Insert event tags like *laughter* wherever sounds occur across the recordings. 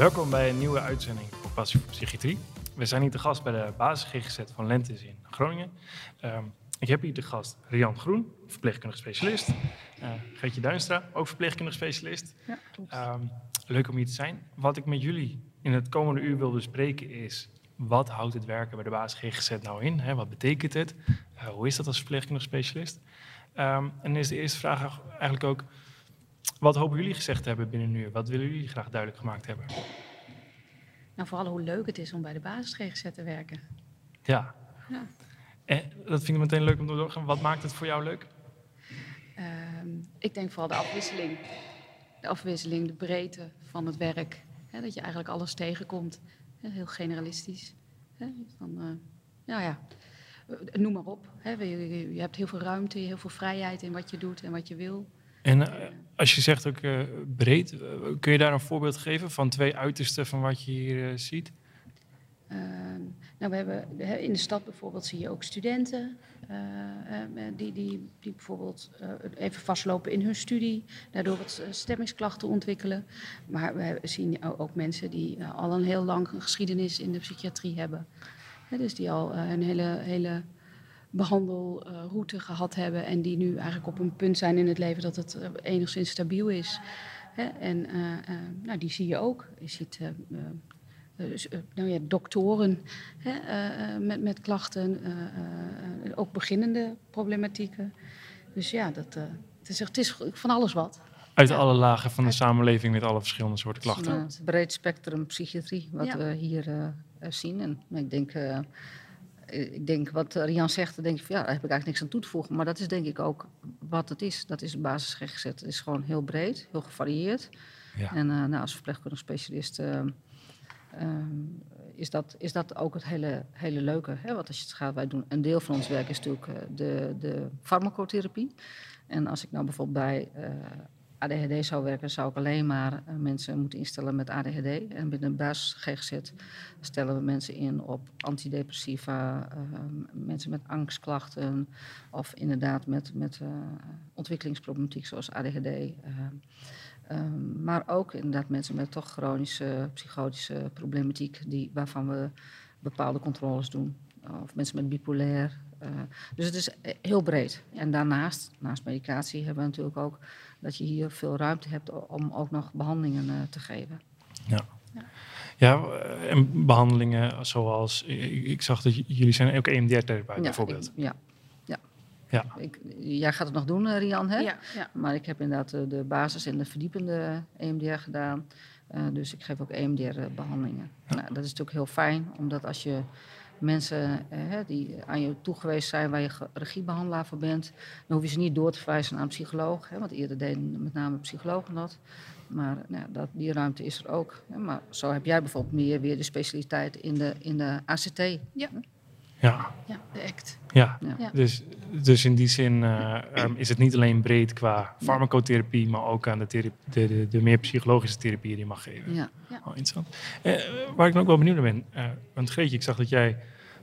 Welkom bij een nieuwe uitzending van Passie voor Psychiatrie. We zijn hier te gast bij de basis GGZ van Lentes in Groningen. Ehm, ik heb hier te gast Rian Groen, verpleegkundig specialist. Uh, Geertje Duinstra, ook verpleegkundig specialist. Ja, klopt. Ehm, leuk om hier te zijn. Wat ik met jullie in het komende uur wil bespreken is... wat houdt het werken bij de basis GGZ nou in? Hè? Wat betekent het? Uh, hoe is dat als verpleegkundig specialist? Ehm, en is de eerste vraag eigenlijk ook... wat hopen jullie gezegd te hebben binnen uur? Wat willen jullie graag duidelijk gemaakt hebben? Nou, vooral hoe leuk het is om bij de basis GGZ te werken. Ja. Ja. En dat vind ik meteen leuk om te doorgaan. Wat maakt het voor jou leuk? Ehm, ik denk vooral de afwisseling. De afwisseling, de breedte van het werk. Dat je eigenlijk alles tegenkomt. Heel generalistisch. Hè, van, eh, nou ja, eh, noem maar op. Je- je hebt heel veel ruimte, heel veel vrijheid in wat je doet en wat je wil. En eh, als je zegt ook eh, breed, eh, kun je daar een voorbeeld geven van twee uitersten van wat je hier ziet? Ehm, nou, we hebben in de stad bijvoorbeeld zie je ook studenten eh, eh, die, die, die bijvoorbeeld even vastlopen in hun studie, daardoor wat stemmingsklachten ontwikkelen. Maar we zien ook mensen die al een heel lang geschiedenis in de psychiatrie hebben. Dus die al een hele, hele behandelroute gehad hebben en die nu eigenlijk op een punt zijn in het leven dat het eh, enigszins stabiel is. Hè, en eh, eh, nou, die zie je ook. Je ziet eh, eh, dus, nou ja, doktoren hè, met, met klachten, eh, eh, ook beginnende problematieken. Dus ja, dat, eh, het, is, het is van alles wat. Uit Ja. alle lagen van de samenleving met alle verschillende soorten klachten. Een eh, breed spectrum psychiatrie wat Ja. we hier zien. En ik denk, eh, ik denk wat Rian zegt, dan denk ik van ja, daar heb ik eigenlijk niks aan toe te voegen. Maar dat is denk ik ook wat het is. Dat is de basis GGZ. Het is gewoon heel breed, heel gevarieerd. Ja. En eh, nou, als verpleegkundig specialist eh, is, dat, is dat ook het hele, hele leuke. Hè? Want als je het gaat, wij doen een deel van ons werk is natuurlijk eh, de, de farmacotherapie. En als ik nou bijvoorbeeld bij eh, ADHD zou werken, zou ik alleen maar eh, mensen moeten instellen met ADHD. En binnen basis GGZ stellen we mensen in op antidepressiva, eh, mensen met angstklachten of inderdaad met, met eh, ontwikkelingsproblematiek zoals ADHD. maar ook inderdaad mensen met toch chronische psychotische problematiek die, waarvan we bepaalde controles doen. Of mensen met bipolair. dus het is heel breed. En daarnaast, naast medicatie, hebben we natuurlijk ook dat je hier veel ruimte hebt om ook nog behandelingen eh, te geven. Ja, eh, en behandelingen zoals, ik, ik zag dat jullie zijn ook EMDR-therapeut bijvoorbeeld. ik- ja, ja. Ja. Ik, jij gaat het nog doen, eh, Rian, hè? Ja, ja. Maar ik heb inderdaad de basis en de verdiepende EMDR gedaan. Eh, dus ik geef ook EMDR-behandelingen. Nou, dat is natuurlijk heel fijn, omdat als je mensen eh, hè, die aan je toegewezen zijn waar je regiebehandelaar voor bent, dan hoef je ze niet door te verwijzen naar een psycholoog. Hè, want eerder deden met name psychologen dat. Maar nou, dat, die ruimte is er ook. Hè, maar zo heb jij bijvoorbeeld meer weer de specialiteit in de, in de ACT. Ja, ja, de act. ja. Ja. Ja. Dus, dus in die zin eh, ehm, is het niet alleen breed qua farmacotherapie, maar ook aan de, de, de, de meer psychologische therapie die je mag geven. Ja. Oh, interessant. Eh, waar ik dan ook wel benieuwd naar ben, eh, want Greetje, ik zag dat jij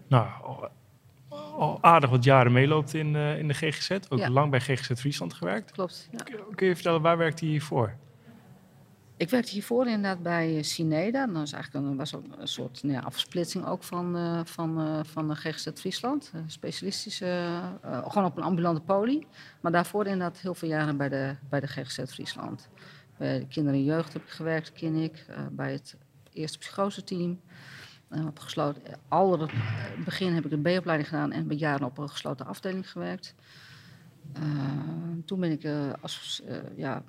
nou, al, al aardig wat jaren meeloopt in, eh, in de GGZ, ook Ja. lang bij GGZ Friesland gewerkt. Klopt. Ja. Kun, kun je vertellen, waar werkte je hiervoor? Ik werkte hiervoor inderdaad bij eh, Cineda. Dat was eigenlijk een, was ook een soort nou ja, afsplitsing ook van, eh, van, eh, van de GGZ Friesland. Specialistische, gewoon op een ambulante poli. Maar daarvoor inderdaad heel veel jaren bij de, bij de GGZ Friesland. Bij de kinderen en jeugd heb ik gewerkt, kliniek. eh bij het eerste psychoseteam. Uh, op gesloten, al het begin heb ik een B-opleiding gedaan en ben jaren op een gesloten afdeling gewerkt. Toen ben ik als, ja,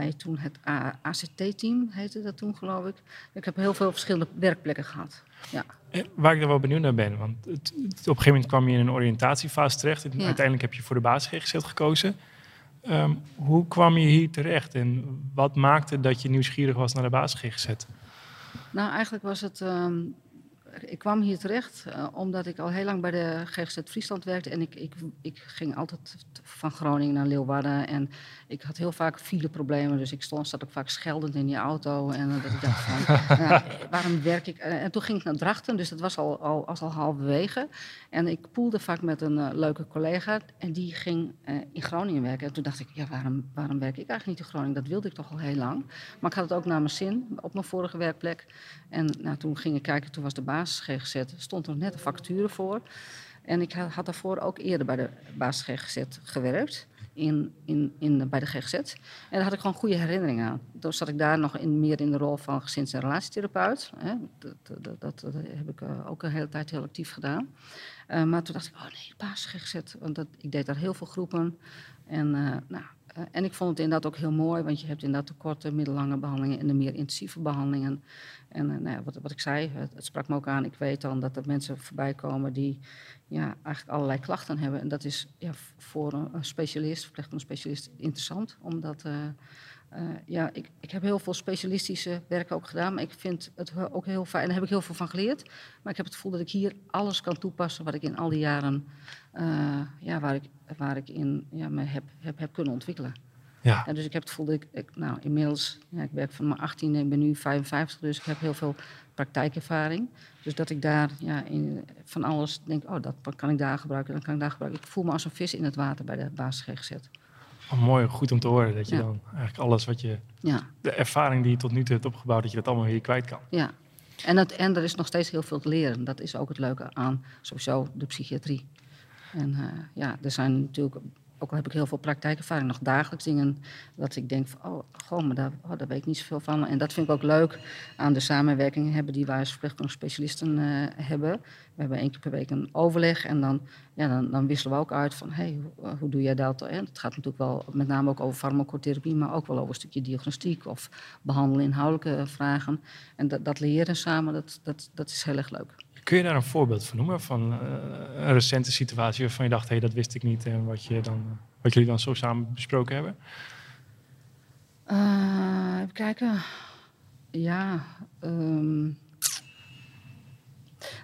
bij toen het ACT-team, heette dat toen geloof ik. Ik heb heel veel verschillende werkplekken gehad. Ja, Eh, Waar ik dan wel benieuwd naar ben, want het, het- op een gegeven moment kwam je in een oriëntatiefase terecht. En Ja. Uiteindelijk heb je voor de basis GGZ gekozen. Ehm, hoe kwam je hier terecht en wat maakte dat je nieuwsgierig was naar de basis GGZ? nou eigenlijk was het... ehm, ik kwam hier terecht uh, omdat ik al heel lang bij de GGZ Friesland werkte. En ik, ik, ik ging altijd van Groningen naar Leeuwarden. En ik had heel vaak fileproblemen. Dus ik stond, zat ook vaak scheldend in die auto. En uh, dat ik dacht van, *laughs* nou, waarom werk ik... en toen ging ik naar Drachten, dus dat was al, al, was al halverwege. En ik poelde vaak met een uh, leuke collega. En die ging in Groningen werken. En toen dacht ik, ja, waarom, waarom werk ik eigenlijk niet in Groningen? Dat wilde ik toch al heel lang. Maar ik had het ook naar mijn zin op mijn vorige werkplek. En nou, toen ging ik kijken, toen was de basis GGZ, stond er net een vacature voor. En ik had daarvoor ook eerder bij de basis GGZ gewerkt, in, in, in, bij de GGZ. En daar had ik gewoon goede herinneringen aan. Toen zat ik daar nog in, meer in de rol van gezins- en relatietherapeut. Hè. Dat, dat, dat, heb ik uh, ook een hele tijd heel actief gedaan. Uh, maar toen dacht ik, oh nee, basis GGZ. Want dat, ik deed daar heel veel groepen. En uh, nou, uh, en ik vond het inderdaad ook heel mooi, want je hebt inderdaad de korte, middellange behandelingen en de meer intensieve behandelingen. En uh, nou ja, wat, wat, ik zei, het, sprak me ook aan. Ik weet dan dat er mensen voorbij komen die ja, eigenlijk allerlei klachten hebben. En dat is ja, voor een, specialist, verpleegkundige specialist, interessant. Omdat, uh, ja, ik, ik heb heel veel specialistische werk ook gedaan, maar ik vind het ook heel fijn. En daar heb ik heel veel van geleerd. Maar ik heb het gevoel dat ik hier alles kan toepassen wat ik in al die jaren, ja, waar ik waar ik in ja, me heb, heb, heb kunnen ontwikkelen. Ja. ja. dus ik heb het gevoel dat ik, ik nou, inmiddels, ja, ik werk van mijn 18 en ik ben nu 55, dus ik heb heel veel praktijkervaring. Dus dat ik daar ja, in, van alles denk, oh, dat kan ik daar gebruiken, dan kan ik daar gebruiken. Ik voel me als een vis in het water bij de basis GGZ. Oh, mooi, goed om te horen dat je ja. dan eigenlijk alles wat je, ja. de ervaring die je tot nu toe hebt opgebouwd, dat je dat allemaal weer kwijt kan. Ja, en, het, en er is nog steeds heel veel te leren. Dat is ook het leuke aan sowieso de psychiatrie. En uh, ja, er zijn natuurlijk, ook al heb ik heel veel praktijkervaring, nog dagelijks dingen dat ik denk van, oh, gewoon, maar daar, oh, weet ik niet zoveel van. En dat vind ik ook leuk aan de samenwerking hebben die wij als verpleegkundige specialisten uh, hebben. We hebben één keer per week een overleg en dan, ja, dan, dan wisselen we ook uit van, hey, hoe, hoe doe jij dat? En het gaat natuurlijk wel met name ook over farmacotherapie, maar ook wel over een stukje diagnostiek of behandelen inhoudelijke vragen. En dat, dat leren samen, dat, dat, dat is heel erg leuk. Kun je daar een voorbeeld van noemen? Van uh, een recente situatie waarvan je dacht, hé, hey, dat wist ik niet. En wat, je dan, wat jullie dan zo samen besproken hebben? Uh, even kijken. Ja. Um,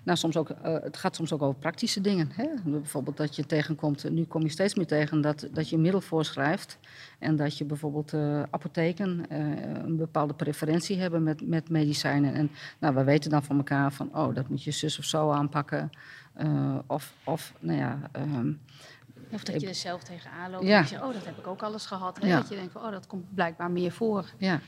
nou, soms ook, uh, het gaat soms ook over praktische dingen. Hè? Bijvoorbeeld dat je tegenkomt, nu kom je steeds meer tegen dat, dat je een middel voorschrijft. En dat je bijvoorbeeld uh, apotheken uh, een bepaalde preferentie hebben met, met medicijnen. En nou, we weten dan van elkaar van, oh, dat moet je zus of zo aanpakken. of, of, nou ja... Um, of dat je er zelf tegenaan loopt ja. en je zegt, oh, dat heb ik ook alles gehad. Ja. Dat je denkt van, oh, dat komt blijkbaar meer voor. Ja.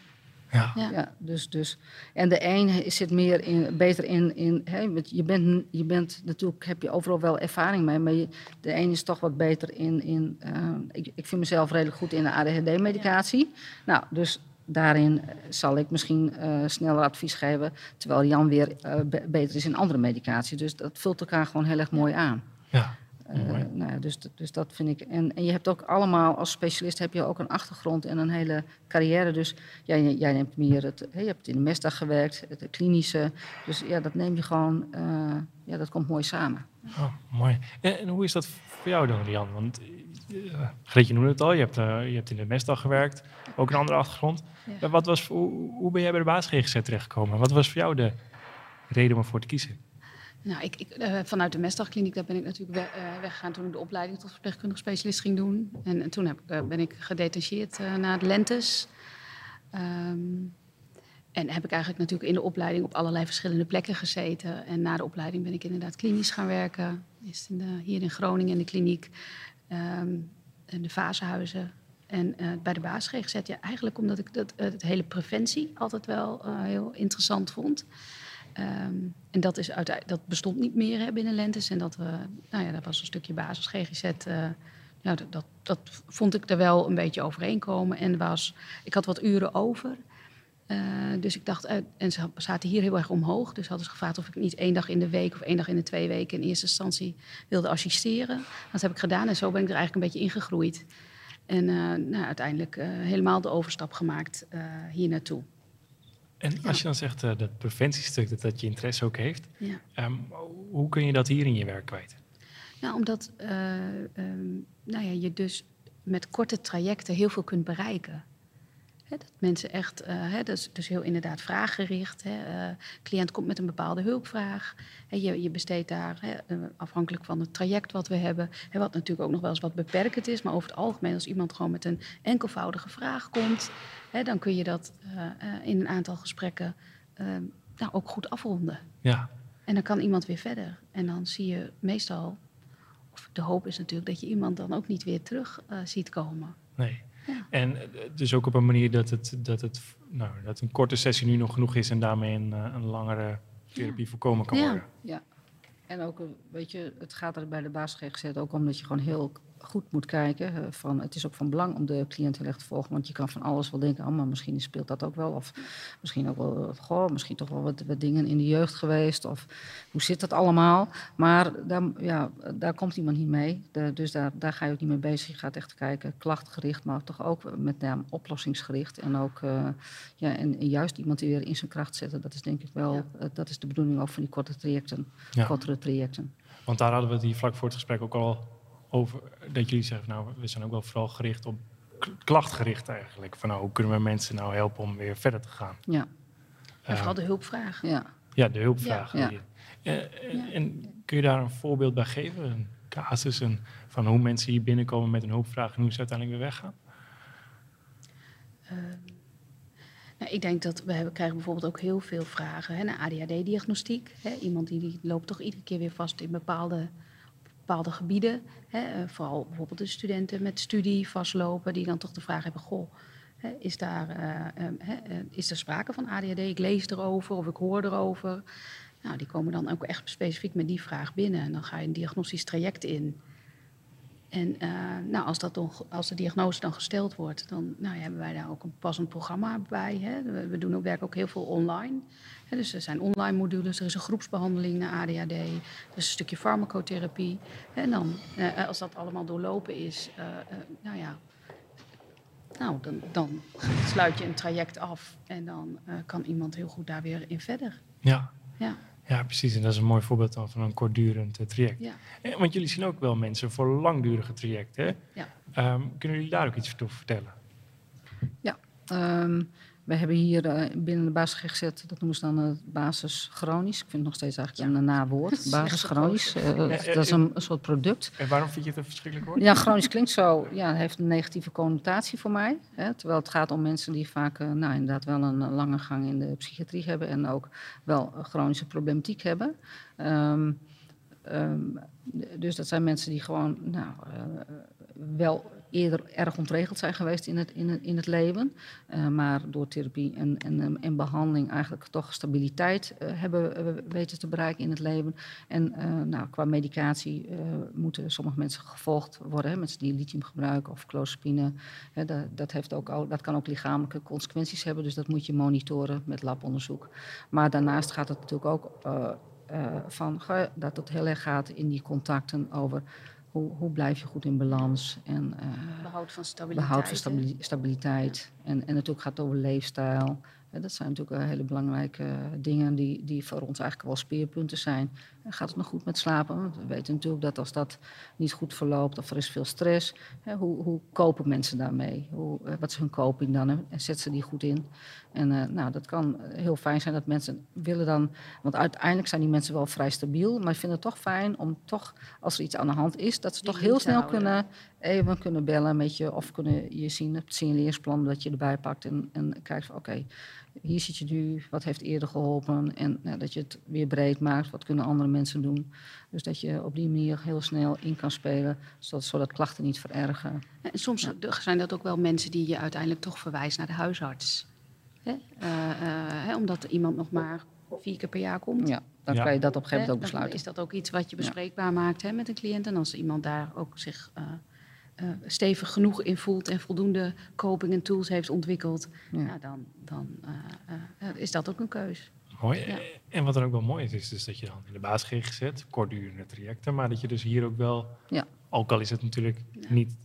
Ja. ja. dus, dus, en de een zit meer in, beter in. in hè, je, bent, je bent natuurlijk, heb je overal wel ervaring mee, maar je, de een is toch wat beter in. in uh, ik, ik vind mezelf redelijk goed in de ADHD-medicatie. Nou, dus daarin zal ik misschien uh, sneller advies geven, terwijl Jan weer uh, beter is in andere medicatie. Dus dat vult elkaar gewoon heel erg mooi aan. Ja. Uh, nou ja, dus, dus dat vind ik. En, en je hebt ook allemaal als specialist heb je ook een achtergrond en een hele carrière. Dus jij, jij neemt meer het. je hebt in de mesdag gewerkt, het, klinische. Dus ja, dat neem je gewoon. Uh, ja, dat komt mooi samen. Oh, mooi. En, en, hoe is dat voor jou dan, Rian? Want uh, Greetje noemde het al, je hebt, je hebt in de mesdag gewerkt, ook een andere achtergrond. Ja. Wat was, hoe, hoe ben jij bij de baas GGZ terechtgekomen? Wat was voor jou de reden om ervoor te kiezen? Nou, ik, ik, uh, vanuit de Mestdagkliniek daar ben ik natuurlijk we, uh, weggegaan toen ik de opleiding tot verpleegkundig specialist ging doen. En, en toen heb, uh, ben ik gedetacheerd naar het Lentes. Um, en heb ik eigenlijk natuurlijk in de opleiding op allerlei verschillende plekken gezeten. En na de opleiding ben ik inderdaad klinisch gaan werken. In de, hier in Groningen in de kliniek, um, in de fasehuizen. En bij de baas GGZ, ja, eigenlijk omdat ik dat, het hele preventie altijd wel heel interessant vond. Um, en dat, is dat bestond niet meer hè, binnen Lentes. En dat, uh, nou ja, dat was een stukje basis GGZ. Uh, nou, dat, dat, vond ik er wel een beetje overeenkomen. En was, ik had wat uren over. Uh, dus ik dacht, en ze zaten hier heel erg omhoog. Dus hadden ze gevraagd of ik niet één dag in de week of één dag in de twee weken in eerste instantie wilde assisteren. Dat heb ik gedaan en zo ben ik er eigenlijk een beetje ingegroeid. En nou, uiteindelijk helemaal de overstap gemaakt hier naartoe. En als je dan zegt uh, dat preventiestuk, dat, dat je interesse ook heeft, um, hoe kun je dat hier in je werk kwijt? Nou, omdat uh, um, nou ja, je dus met korte trajecten heel veel kunt bereiken. Dat mensen echt, dus, dus heel inderdaad vraaggericht. Hè, eh, cliënt komt met een bepaalde hulpvraag. Je, je besteedt daar, eh, afhankelijk van het traject wat we hebben, wat natuurlijk ook nog wel eens wat beperkend is. Maar over het algemeen, als iemand gewoon met een enkelvoudige vraag komt, dan kun je dat in een aantal gesprekken nou, ook goed afronden. Ja, En dan kan iemand weer verder. En dan zie je meestal, of de hoop is natuurlijk dat je iemand dan ook niet weer terug ziet komen. nee. Ja. En dus ook op een manier dat, het, dat, het, nou, dat een korte sessie nu nog genoeg is en daarmee een, eh, een langere therapie voorkomen kan Ja. worden. Ja, en ook, eh, weet je, het gaat er bij de basis GGZ ook om dat je gewoon heel goed moet kijken. eh, Van, het is ook van belang om de cliënt heel erg te volgen, want je kan van alles wel denken, oh, maar misschien speelt dat ook wel. Of misschien ook wel, eh, goh, misschien toch wel wat, wat dingen in de jeugd geweest. Of hoe zit dat allemaal? Maar daar, ja, daar komt iemand niet mee. De- dus daar, daar ga je ook niet mee bezig. Je gaat echt kijken, klachtgericht, maar toch ook met name oplossingsgericht. En ook eh, ja, en, en juist iemand die weer in zijn kracht zetten. Dat is denk ik wel, Ja. dat is de bedoeling ook van die korte trajecten Ja. kortere trajecten. Want daar hadden we het hier vlak voor het gesprek ook al over. Dat jullie zeggen, nou, we zijn ook wel vooral gericht op klachtgericht eigenlijk. Van nou, hoe kunnen we mensen nou helpen om weer verder te gaan? Ja, En vooral de hulpvraag. ja. Ja, de hulpvraag. Ja. die- Eh, eh, Ja. En kun je daar een voorbeeld bij geven? Een casus een, van hoe mensen hier binnenkomen met een hulpvraag en hoe ze uiteindelijk weer weggaan? Ehm, nou, ik denk dat we hebben, krijgen bijvoorbeeld ook heel veel vragen hè, naar ADHD-diagnostiek. Hè. Iemand die, die loopt toch iedere keer weer vast in bepaalde, bepaalde gebieden. Hè. Eh, vooral bijvoorbeeld de studenten met studie vastlopen, die dan toch de vraag hebben: Goh, is, daar, eh, ehm, eh, is er sprake van ADHD? Ik lees erover of ik hoor erover. Nou, die komen dan ook echt specifiek met die vraag binnen. En dan ga je een diagnostisch traject in. En eh, nou, als, dat dan, als de diagnose dan gesteld wordt, dan nou, ja, hebben wij daar ook een passend programma bij. Hè. We, we doen ook, werken ook heel veel online. Hè, dus er zijn online modules, er is een groepsbehandeling naar ADHD, er is een stukje farmacotherapie. En dan, eh, als dat allemaal doorlopen is, eh, nou ja, nou, dan, dan sluit je een traject af en dan kan iemand heel goed daar weer in verder. Ja. Ja, ja, precies. En dat is een mooi voorbeeld dan van een kortdurend eh, traject. ja. Eh, Want jullie zien ook wel mensen voor langdurige trajecten. Ja. Ehm, kunnen jullie daar ook iets over vertellen? Ehm, we hebben hier eh, binnen de basis GGZ, dat noemen ze dan het basis chronisch. Ik vind het nog steeds eigenlijk een nawoord. Basis chronisch. eh, dat is eh, een, een soort product. En waarom vind je het een verschrikkelijk woord? Ja, chronisch klinkt zo, ja, het heeft een negatieve connotatie voor mij. Hè, terwijl het gaat om mensen die vaak eh, nou, inderdaad wel een eh, lange gang in de psychiatrie hebben en ook wel eh, chronische problematiek hebben. Ehm, ehm, dus dat zijn mensen die gewoon nou, eh, wel eerder erg ontregeld zijn geweest in het, in in het leven. eh, maar door therapie en, en, en behandeling eigenlijk toch stabiliteit eh, hebben eh, weten te bereiken in het leven. En eh, nou, qua medicatie eh, moeten sommige mensen gevolgd worden. Hè, mensen die lithium gebruiken of clozapine. Hè, dat, dat, heeft ook al, dat kan ook lichamelijke consequenties hebben. Dus dat moet je monitoren met labonderzoek. Maar daarnaast gaat het natuurlijk ook eh, eh, van dat het heel erg gaat in die contacten over hoe, hoe blijf je goed in balans en eh, Behoud van stabiliteit. behoud van stabiliteit. En, en natuurlijk gaat het over leefstijl. Dat zijn natuurlijk eh, hele belangrijke eh, dingen die, die voor ons eigenlijk wel speerpunten zijn. Gaat het nog goed met slapen? Want we weten natuurlijk dat als dat niet goed verloopt of er is veel stress, hè, hoe, hoe kopen mensen daarmee? Hoe, eh, wat is hun coping dan? En zetten ze die goed in? En eh, nou, dat kan heel fijn zijn dat mensen willen dan, want uiteindelijk zijn die mensen wel vrij stabiel, maar vinden het toch fijn om toch, als er iets aan de hand is, dat ze Die toch heel snel houden. kunnen even kunnen bellen met je of kunnen je zien het signaleersplan dat je erbij pakt en, en kijkt van oké, hier zit je nu, wat heeft eerder geholpen en nou, dat je het weer breed maakt, wat kunnen andere mensen doen. Dus dat je op die manier heel snel in kan spelen, zodat, zodat klachten niet verergen. En soms zijn dat ook wel mensen die je uiteindelijk toch verwijst naar de huisarts. Hè? Eh, eh, hè, omdat iemand nog maar vier keer per jaar komt. Ja, dan Ja. kan je dat op een gegeven moment ook dan besluiten. is dat ook iets wat je Ja. bespreekbaar maakt hè, met een cliënt. En als iemand daar ook zich eh, stevig genoeg in voelt en voldoende coping en tools heeft ontwikkeld, Ja. ja, dan, dan eh, eh, is dat ook een keus. Mooi. Ja. En wat er ook wel mooi is, is dus dat je dan in de basis GGZ, kortdurende trajecten, maar dat je dus hier ook wel, Ja. ook al is het natuurlijk Ja. niet,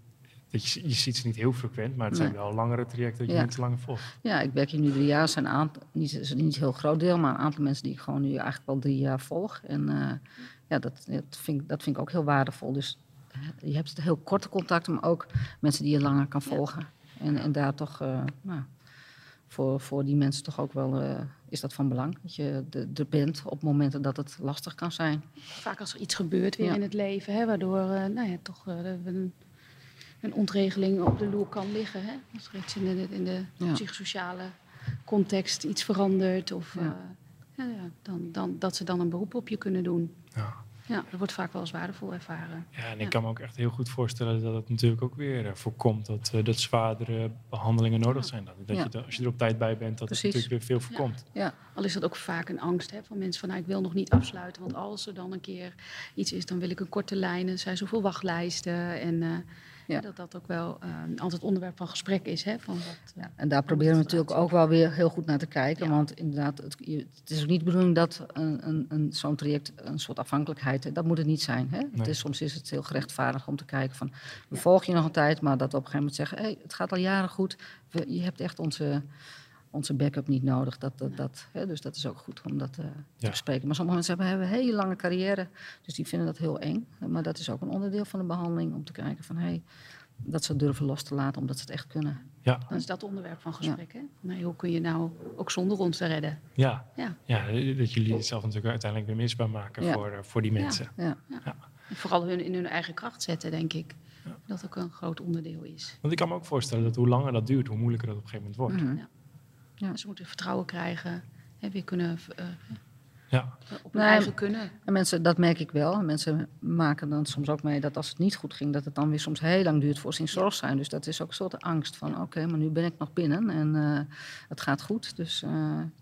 dat je, je ziet ze niet heel frequent, maar het zijn Nee. wel langere trajecten dat je Ja. niet te lang volgt. Ja, ik werk hier nu drie jaar. Zijn een aantal, niet, is niet een heel groot deel, maar een aantal mensen die ik gewoon nu eigenlijk al drie jaar volg. En eh, ja, dat, dat, vind, ik- dat vind ik ook heel waardevol. Dus eh, je hebt heel korte contacten, maar ook mensen die je langer kan Ja. volgen. En, en daar toch, eh, nou, voor, voor die mensen toch ook wel eh, is dat van belang. Dat je de- er bent op momenten dat het lastig kan zijn. Vaak als er iets gebeurt weer Ja. in het leven, hè, waardoor eh, nou ja, toch een, een ontregeling op de loer kan liggen. Hè? Als er iets in de, in de Ja. psychosociale context iets verandert. Of, Ja. eh, ja, ja, dan, dan, dat ze dan een beroep op je kunnen doen. Ja. Ja, dat wordt vaak wel als waardevol ervaren. Ja, en ik Ja. kan me ook echt heel goed voorstellen dat het natuurlijk ook weer eh, voorkomt dat, eh, dat zwaardere behandelingen nodig Ja. zijn. Dat, dat Ja. je, er- als je er op tijd bij bent, dat Precies. het natuurlijk weer veel voorkomt. Ja, Al is dat ook vaak een angst hè, van mensen van nou, ik wil nog niet afsluiten. Want als er dan een keer iets is, dan wil ik een korte lijn. Er zijn zoveel wachtlijsten. En eh, Ja. dat dat ook wel eh, altijd onderwerp van gesprek is. Hè, van wat, eh, ja, en daar proberen we natuurlijk ook wel weer heel goed naar te kijken. Ja. Want inderdaad, het, je- het is ook niet de bedoeling dat een, een, een, zo'n traject een soort afhankelijkheid... Dat moet het niet zijn. Hè? Het is, soms is het heel gerechtvaardigd om te kijken van... we volgen je nog een tijd, maar dat we op een gegeven moment zeggen... Hey, het gaat al jaren goed, we, je hebt echt onze, onze backup niet nodig. Dat, dat, dat, hè? Dus dat is ook goed om dat eh, te Ja. bespreken. Maar sommige mensen hebben, een hele lange carrière, dus die vinden dat heel eng. Maar dat is ook een onderdeel van de behandeling om te kijken van... Hey, dat ze durven los te laten omdat ze het echt kunnen. Ja, Dan is dat onderwerp van gesprek. Hè? Nee, hoe kun je nou ook zonder ons te redden? ja. Ja. ja, dat jullie het zelf natuurlijk uiteindelijk weer misbaar maken Ja. voor, eh, voor die mensen. Ja. Vooral hun in hun eigen kracht zetten, denk ik. Dat ook een groot onderdeel is. Want ik kan me ook voorstellen dat hoe langer dat duurt, hoe moeilijker dat op een gegeven moment wordt. Mhm. Ja. Ze moeten vertrouwen krijgen. Hè, weer kunnen eh, Ja, op hun Nee, eigen kunnen. En mensen, dat merk ik wel. Mensen maken dan soms ook mee dat als het niet goed ging, dat het dan weer soms heel lang duurt voor ze in zorg zijn. Dus dat is ook een soort angst van, oké, maar nu ben ik nog binnen en eh, het gaat goed. Dus eh,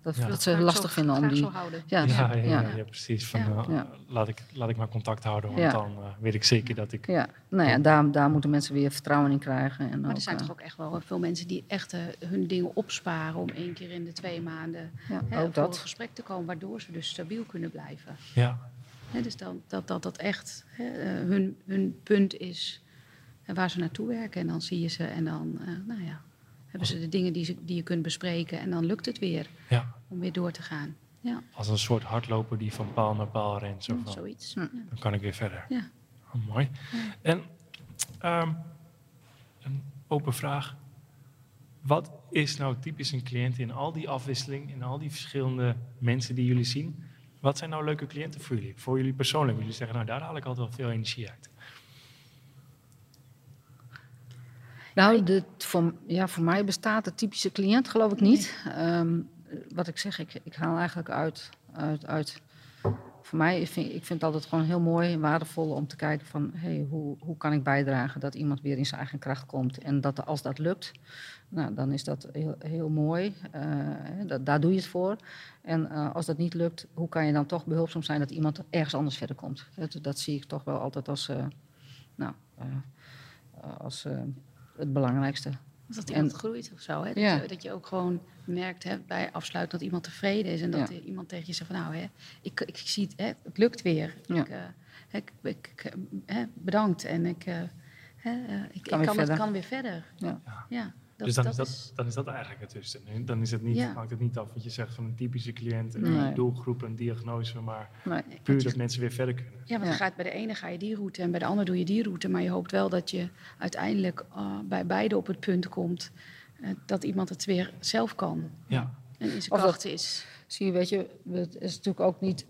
dat, Ja. dat ze Graag lastig zo- vinden om die... Ja, ja, ja, precies. Van, eh. Laat, ik, laat ik maar contact houden, want Ja. dan weet ik zeker dat ik... Ja, nou ja, daar, daar moeten mensen weer vertrouwen in krijgen. En Maar ook, er zijn toch ook echt wel veel mensen die echt hun dingen opsparen om één keer in de twee maanden ja, hè, ook voor een dat. gesprek te komen, waardoor ze dus stabiel kunnen blijven. Ja, Hè, dus dan, dat, dat dat echt hè, eh, hun, hun punt is en waar ze naartoe werken. En dan zie je ze en dan eh, nou ja, hebben ze de dingen die, ze, die je kunt bespreken en dan lukt het weer ja, om weer door te gaan. Ja, als een soort hardloper die van paal naar paal rent. Zo van, zoiets. Ja. dan kan ik weer verder. Ja. Oh, mooi. En ehm, een open vraag. Wat is nou typisch een cliënt in al die afwisseling, in al die verschillende mensen die jullie zien? Wat zijn nou leuke cliënten voor jullie? Voor jullie persoonlijk? Jullie zeggen, nou daar haal ik altijd wel veel energie uit. Nou, de, voor, ja, voor mij bestaat de typische cliënt geloof ik niet. Ehm, wat ik zeg, ik, ik haal eigenlijk uit, uit, uit voor mij, ik vind, ik vind het altijd gewoon heel mooi en waardevol om te kijken van hey, hoe, hoe kan ik bijdragen dat iemand weer in zijn eigen kracht komt. En dat als dat lukt, nou, dan is dat heel, heel mooi. Eh, daar doe je het voor. En eh, als dat niet lukt, hoe kan je dan toch behulpzaam zijn dat iemand ergens anders verder komt. Dat, zie ik toch wel altijd als, eh, nou, als het belangrijkste. Dat iemand En- groeit of zo. Hè? Dat, Ja. je, dat je ook gewoon merkt hè, bij afsluiten dat iemand tevreden is. En dat Ja. iemand tegen je zegt van nou, hè, ik, ik zie het, hè, het lukt weer. Ja. Ik, eh, ik, ik, ik, hè, bedankt en ik, eh, hè, eh, ik, ik Kan weer kan, het, verder. kan weer verder. Ja. Dat, dus dan, dat is dat, is- dan is dat eigenlijk het tussen. En Dan is het niet, Ja. maakt het niet af wat je zegt van een typische cliënt, een Nee. doelgroep, een diagnose, maar Nee. puur dat mensen weer verder kunnen. Ja, want Ja. je gaat bij de ene ga je die route en bij de ander doe je die route. Maar je hoopt wel dat je uiteindelijk eh, bij beide op het punt komt eh, dat iemand het weer zelf kan. Ja, En in zijn kracht is. Zie je, weet je, het is natuurlijk ook niet,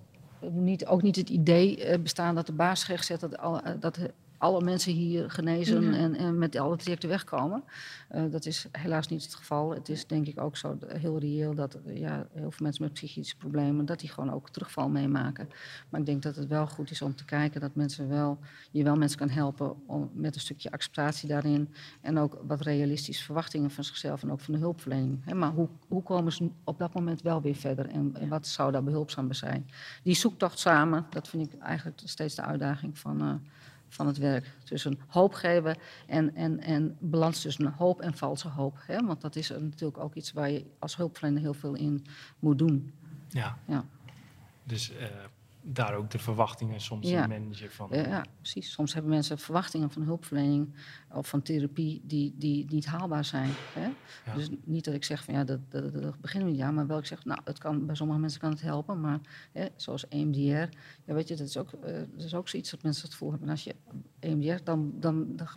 niet, ook niet het idee eh, bestaan dat de baas GGZ dat, al, dat alle mensen hier genezen Mhm. en, en met alle trajecten wegkomen. Eh, dat is helaas niet het geval. Het is denk ik ook zo heel reëel dat eh, ja, heel veel mensen met psychische problemen, dat die gewoon ook terugval meemaken. Maar ik denk dat het wel goed is om te kijken dat mensen wel, je wel mensen kan helpen om, met een stukje acceptatie daarin. En ook wat realistische verwachtingen van zichzelf en ook van de hulpverlening. Maar hoe, hoe komen ze op dat moment wel weer verder en, en wat zou daar behulpzaam bij zijn? Die zoektocht samen, dat vind ik eigenlijk steeds de uitdaging van, eh, van het werk. Tussen hoop geven en, en, en balans tussen hoop en valse hoop. Hè? Want dat is natuurlijk ook iets waar je als hulpverlener heel veel in moet doen. ja. Ja. Dus eh, daar ook de verwachtingen soms Ja. in managen van. Ja, precies. Soms hebben mensen verwachtingen van hulpverlening of van therapie die, die niet haalbaar zijn. Hè? Ja. Dus niet dat ik zeg van ja, dat, dat, dat beginnen we niet aan, maar wel ik zeg, nou, het kan, bij sommige mensen kan het helpen, maar hè, zoals EMDR, ja, weet je, dat is ook, eh, dat is ook zoiets dat mensen het gevoel hebben. En als je EMDR, dan, dan, dan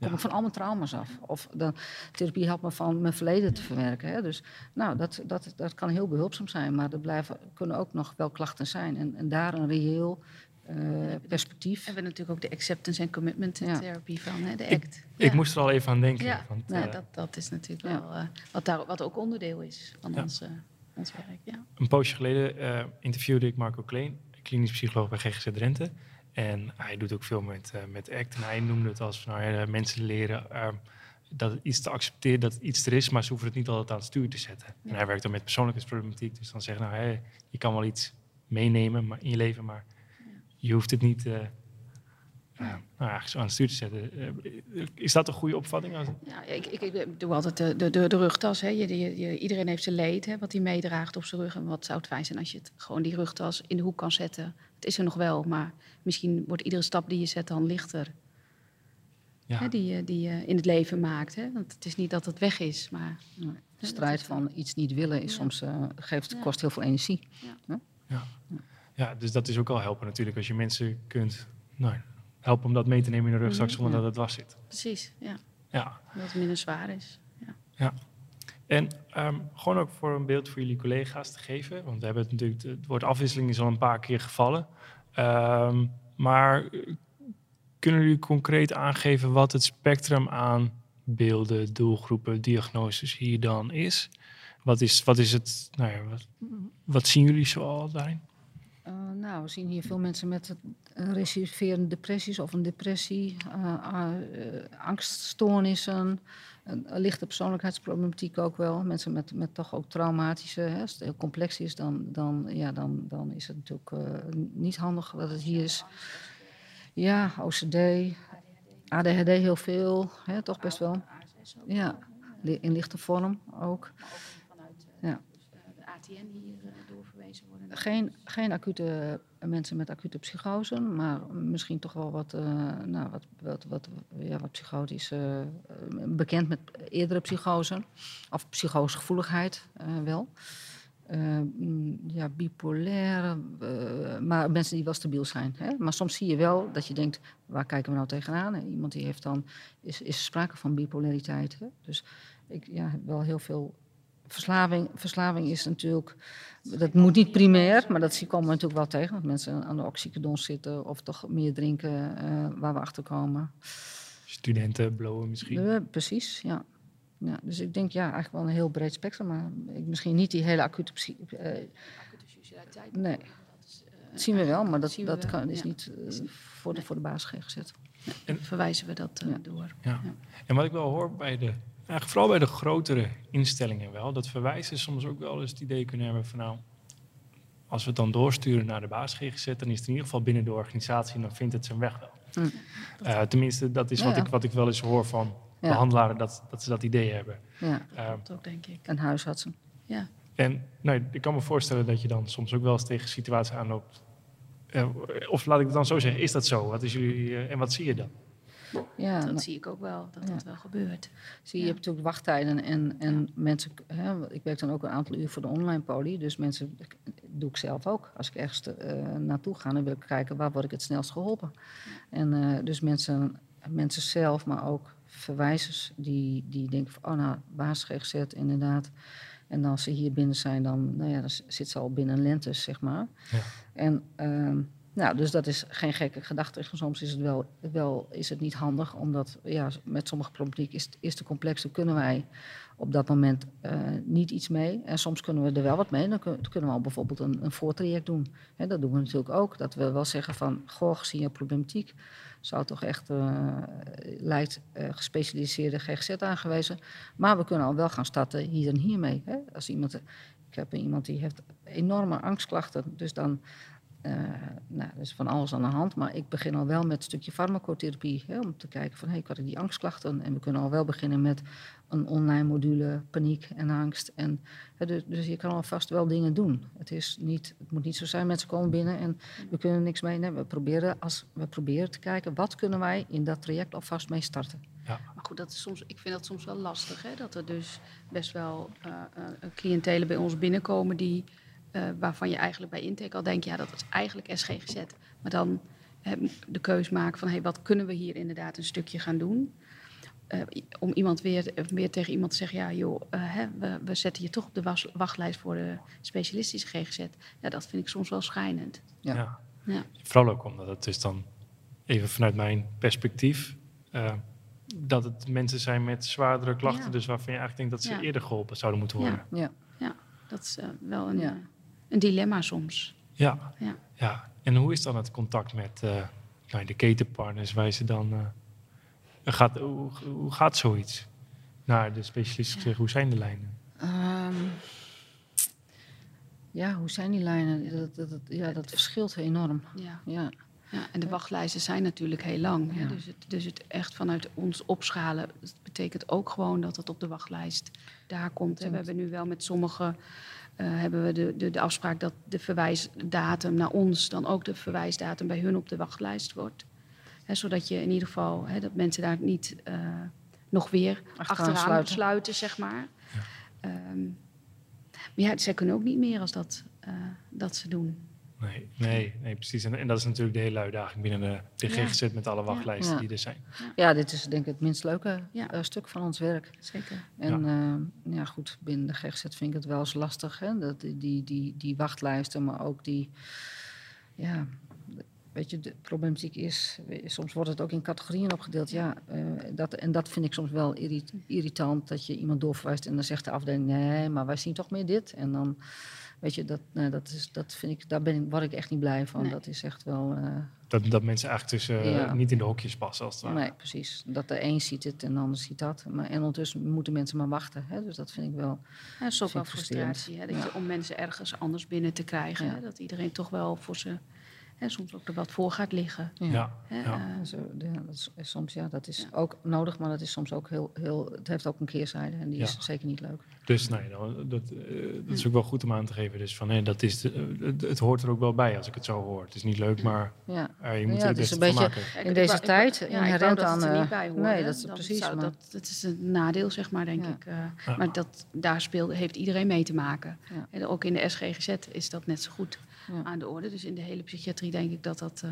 kom ik van al mijn trauma's af. Of dan, therapie helpt me van mijn verleden te verwerken. Hè? Dus nou, dat, dat, dat kan heel behulpzaam zijn, maar er blijven, kunnen ook nog wel klachten zijn. En, en daar een reëel eh, perspectief. We hebben natuurlijk ook de acceptance en commitment Ja. therapie van, hè, de ACT. Ik Ja. moest er al even aan denken. Ja, want, nou, eh, dat, dat is natuurlijk Ja. wel eh, wat, daar, wat ook onderdeel is van Ja. ons, eh, ons werk. Ja. Een poosje geleden eh, interviewde ik Marco Kleen, klinisch psycholoog bij GGZ Drenthe. En hij doet ook veel met, eh, met ACT. En hij noemde het als van, nou ja, mensen leren eh, dat het iets te accepteren, dat iets er is, maar ze hoeven het niet altijd aan het stuur te zetten. En Ja. hij werkt dan met persoonlijkheidsproblematiek. Dus dan zeggen, nou, hè, je kan wel iets meenemen maar in je leven, maar je hoeft het niet eh, eh, nou ja, zo aan het stuur te zetten. Eh, is dat een goede opvatting? Ja, ik, ik, ik doe altijd de, de, de, de rugtas. Hè. Je, je, je- iedereen heeft zijn leed, hè, wat hij meedraagt op zijn rug. En wat zou het fijn zijn als je het, gewoon die rugtas in de hoek kan zetten. Het is er nog wel, maar misschien wordt iedere stap die je zet dan lichter. Ja. Hè, die, je- die je in het leven maakt. Hè. Want het is niet dat het weg is, maar... De strijd van iets niet willen is Ja. soms, eh, geeft, Ja. kost heel veel energie. Ja, dus dat is ook al helpen natuurlijk. Als je mensen kunt nou, helpen om dat mee te nemen in de rugzak Mhm. zonder Ja. dat het was zit. Precies, ja. Ja. Dat het minder zwaar is. Ja. En ehm, gewoon ook voor een beeld voor jullie collega's te geven. Want we hebben het natuurlijk, het woord afwisseling is al een paar keer gevallen. Ehm, maar eh, kunnen jullie concreet aangeven wat het spectrum aan beelden, doelgroepen, diagnoses hier dan is? Wat is, wat is het, nou ja, wat, wat zien jullie zoal daarin? Eh, nou, we zien hier veel mensen met een recidiverende depressies of een depressie, eh, eh, eh, angststoornissen, een, een lichte persoonlijkheidsproblematiek ook wel. Mensen met, met toch ook traumatische, hè, als het heel complex is, dan, dan, ja, dan, dan is het natuurlijk eh, niet handig dat het hier is. Ja, OCD, ADHD heel veel, hè, toch best wel. Ja, in lichte vorm ook. Ja. de ATN hier Geen, geen acute eh, mensen met acute psychose, maar misschien toch wel wat, eh, nou, wat, wat, ja, wat psychotisch. eh, bekend met eerdere psychose, of psychosegevoeligheid wel. Mm, ja, bipolaire, eh, maar mensen die wel stabiel zijn. Hè? Maar soms zie je wel dat je denkt, waar kijken we nou tegenaan? Iemand die heeft dan, is, is sprake van bipolariteit. Hè? Dus ik ja, heb wel heel veel verslaving. Verslaving is natuurlijk, dat moet niet primair, maar dat zie- komen we natuurlijk wel tegen. Dat mensen aan de oxycodon zitten of toch meer drinken eh, waar we achter komen. Studenten, blowen misschien? Eh, precies, ja. ja. Dus ik denk ja, eigenlijk wel een heel breed spectrum, maar ik, misschien niet die hele acute psy- eh, Acute suicidaliteit. Nee. Dat zien we wel, maar dat, dat kan, is ja. niet voor, de, voor de basis gezet. En- verwijzen we dat Ja. door. Ja. Ja. En wat ik wel hoor bij de, eigenlijk vooral bij de grotere instellingen wel, dat verwijzen soms ook wel eens het idee kunnen hebben van nou, als we het dan doorsturen naar de baas GGZ, dan is het in ieder geval binnen de organisatie en dan vindt het zijn weg wel. Hm. Eh, tenminste, dat is Ja, wat, ja. ik, wat ik wel eens hoor van Ja. behandelaren, dat, dat ze dat idee hebben. Ja, Eh, Dat ook, denk ik. en huisartsen. Ja. en nou, ik kan me voorstellen dat je dan soms ook wel eens tegen situaties aanloopt. Eh, of laat ik het dan zo zeggen, is dat zo? Wat is jullie, en wat zie je dan? Ja, dat nou, zie ik ook wel, dat Ja. dat wel gebeurt. Zie je, Ja. hebt natuurlijk wachttijden en, en mensen, hè, ik werk dan ook een aantal uur voor de online poli, dus mensen, doe ik zelf ook. Als ik ergens eh, naartoe ga, dan wil ik kijken waar word ik het snelst geholpen. En eh, dus mensen, mensen zelf, maar ook verwijzers die, die denken van, oh nou, baas GGZ inderdaad. En als ze hier binnen zijn, dan, nou ja, dan zit ze al binnen lentes, zeg maar. Ja. En ehm, nou, dus dat is geen gekke gedachte. Soms is het wel, wel is het niet handig, omdat ja, met sommige problematiek is, is te complex. Kunnen wij op dat moment eh, niet iets mee. En soms kunnen we er wel wat mee. Dan kun- dan kunnen we al bijvoorbeeld een, een voortraject doen. Dat doen we natuurlijk ook. Dat we wel zeggen van, goh, gezien je problematiek... zou toch echt eh, gespecialiseerde GGZ aangewezen. Maar we kunnen al wel gaan starten hier en hiermee. Als iemand, ik heb iemand die heeft enorme angstklachten. Dus dan eh, nou, er is van alles aan de hand, maar ik begin al wel met een stukje farmacotherapie. Hè, om te kijken van, hé, hey, ik had die angstklachten. En we kunnen al wel beginnen met een online module, paniek en angst. En, hè, dus, dus je kan alvast wel dingen doen. Het, is niet, het moet niet zo zijn, mensen komen binnen en we kunnen niks mee. Nee, we proberen, als, we proberen te kijken, wat kunnen wij in dat traject alvast mee starten. Maar goed, dat is soms, ik vind dat soms wel lastig. Hè? Dat er dus best wel eh eh, cliëntelen bij ons binnenkomen die, eh, waarvan je eigenlijk bij intake al denkt, ja, dat is eigenlijk SGGZ. Maar dan de keus maken van, hé, wat kunnen we hier inderdaad een stukje gaan doen? Eh, om iemand weer, weer tegen iemand te zeggen, ja joh, eh, hè, we, we zetten je toch op de was- wachtlijst voor de specialistische GGZ. Ja, dat vind ik soms wel schijnend. Ja. Ja. Ja. Vooral ook omdat het dus dan, even vanuit mijn perspectief, eh, dat het mensen zijn met zwaardere klachten, Ja. dus waarvan je eigenlijk denkt dat ze Ja. eerder geholpen zouden moeten worden. Ja. Dat is wel een, Ja. Een dilemma soms. Ja. Ja. ja. En hoe is dan het contact met eh, nou, de ketenpartners? Waar ze dan, eh, gaat, hoe, hoe gaat zoiets naar de specialist? Ja. Hoe zijn de lijnen? Ehm, ja, hoe zijn die lijnen? Dat, dat, dat- ja, dat verschilt enorm. Ja. Ja, Ja, en de wachtlijsten zijn natuurlijk heel lang. Hè? Dus, het, dus het echt vanuit ons opschalen dat betekent ook gewoon dat het op de wachtlijst daar komt. Hè? We hebben nu wel met sommige hebben we de, de, de afspraak dat de verwijsdatum naar ons dan ook de verwijsdatum bij hun op de wachtlijst wordt. Hè, zodat je in ieder geval hè, dat mensen daar niet eh, nog weer Achteraan achteraan, sluiten. sluiten. zeg maar. Ehm, maar ja, zij kunnen ook niet meer als dat, eh, dat ze doen. Nee, nee, nee precies. En, en dat is natuurlijk de hele uitdaging binnen de, de Ja. GGZ met alle wachtlijsten Ja. die er zijn. ja dit is denk ik het minst leuke Ja. eh, stuk van ons werk. Zeker. En ja. ja, goed, binnen de GGZ vind ik het wel eens lastig. Hè? Dat, die, die, die, die wachtlijsten, maar ook die... Ja, weet je, de problematiek is... Soms wordt het ook in categorieën opgedeeld. Ja, eh, dat, en dat vind ik soms wel irrit- irritant. Dat je iemand doorverwijst en dan zegt de afdeling... Nee, maar wij zien toch meer dit. En dan... Weet je, dat, nou, dat, is, dat vind ik, daar ben ik, word ik echt niet blij van. Nee. Dat is echt wel... eh, Dat, dat mensen eigenlijk tussen eh, Ja. niet in de hokjes passen als het ware. Nee, precies. Dat de een ziet het en de ander ziet dat. Maar, en ondertussen moeten mensen maar wachten. Hè? Dus dat vind ik wel... Ja, dat is ook wel frustratie. Hè, dat Ja. je, om mensen ergens anders binnen te krijgen. Ja. Hè, dat iedereen toch wel voor ze hè, soms ook er wat voor gaat liggen. Ja, Hè, ja. eh, Zo, dat is, soms, ja, dat is Ja. ook nodig, maar dat is soms ook heel, heel... Het heeft ook een keerzijde en die Ja. is zeker niet leuk. Dus nee, dat, eh, dat is ook wel goed om aan te geven. Dus van, hè, dat is de- het, het hoort er ook wel bij als ik het zo hoor. Het is niet leuk, maar Ja. eh, je moet Ja, er het beste een van beetje- maken. In deze ik tijd, wou- ja, ik inherent wou dat het er niet bij nee, dat is precies, zou- maar- dat, dat is een nadeel, zeg maar, denk Ja. ik. eh. Ja. Maar dat, daar speelde, heeft iedereen mee te maken. Ja. En ook in de SGGZ is dat net zo goed Ja. aan de orde. Dus in de hele psychiatrie denk ik dat dat eh,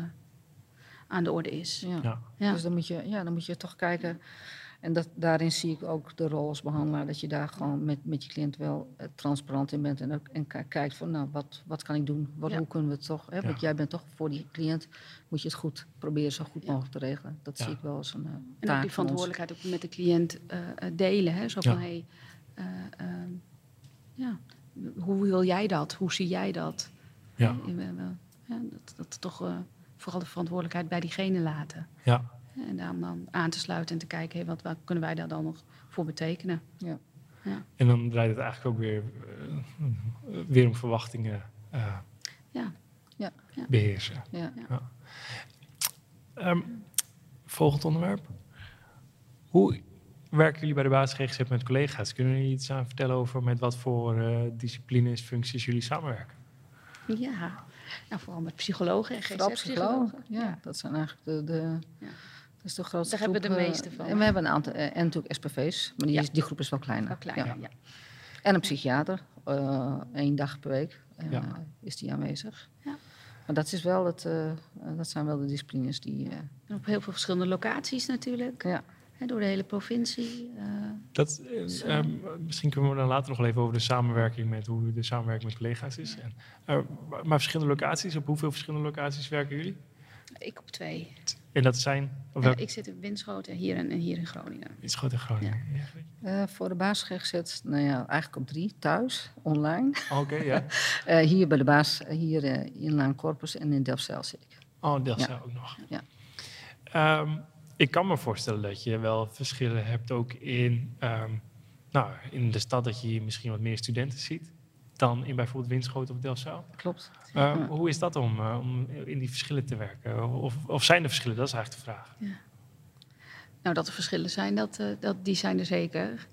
aan de orde is. Ja. Ja. Ja. Dus dan moet, je, ja, dan moet je toch kijken. En dat, daarin zie ik ook de rol als behandelaar. Dat je daar gewoon met, met je cliënt wel eh, transparant in bent. En, ook, en ki- kijkt van, nou, wat, wat kan ik doen? Wat, Ja. Hoe kunnen we het toch? Hè? Want Ja. jij bent toch voor die cliënt, moet je het goed proberen zo goed Ja. mogelijk te regelen. Dat Ja. zie ik wel als een eh, En ook taak die van ons. verantwoordelijkheid ook met de cliënt eh, eh, delen. Hè? Zo van, Ja. hey, eh, ehm, ja, hoe wil jij dat? Hoe zie jij dat? Ja. We- ja, dat, dat toch eh, vooral de verantwoordelijkheid bij diegene laten. Ja. En daarom dan aan te sluiten en te kijken, hey, wat, wat kunnen wij daar dan nog voor betekenen? Ja. Ja. En dan draait het eigenlijk ook weer, eh, weer om verwachtingen eh, Ja. Ja. Ja. beheersen. Ja. Ehm, volgend onderwerp. Hoe werken jullie bij de basis GGZ met collega's? Kunnen jullie iets aan vertellen over met wat voor eh, disciplines, functies jullie samenwerken? Ja, nou, vooral met psychologen en GZ-psychologen. psychologen. Ja, dat zijn eigenlijk de... de Ja. Dat is de grootste Daar hebben we groep, de eh, meeste van, En we hebben een aantal, eh, en natuurlijk SPV's, maar die, Ja. is- die groep is wel kleiner. Wel kleiner, Ja. ja. En een psychiater, eh, één dag per week eh, Ja. is die aanwezig. Ja. Maar dat, is wel het, eh, eh, dat zijn wel de disciplines die... eh, En op heel veel verschillende locaties natuurlijk. ja. Hè, door de hele provincie. eh, Dat, eh, Zo. ehm, misschien kunnen we dan later nog even over de samenwerking met hoe de samenwerking met collega's is. En, eh, maar maar verschillende locaties, op hoeveel verschillende locaties werken jullie? ik op twee. En dat zijn, Ja, ik zit in Winschoten hier en, en hier in Groningen. groot in Groningen. Ja. Eh, voor de baas gezet, nou ja, eigenlijk op drie, thuis, online. Oké, ja. *laughs* Eh, hier bij de baas, eh, hier eh, in Laan Corpus en in Delfzijl zit ik. Oh, Ja. zou ook nog. Ja. Ehm, ik kan me voorstellen dat je wel verschillen hebt ook in, ehm, nou, in de stad dat je hier misschien wat meer studenten ziet. dan in bijvoorbeeld Winschoten of Delfzijl. Klopt. Uh, Ja. Hoe is dat om, uh, om in die verschillen te werken? Of, of zijn er verschillen? Dat is eigenlijk de vraag. Ja. Nou, dat er verschillen zijn, dat, uh, dat, die zijn er zeker.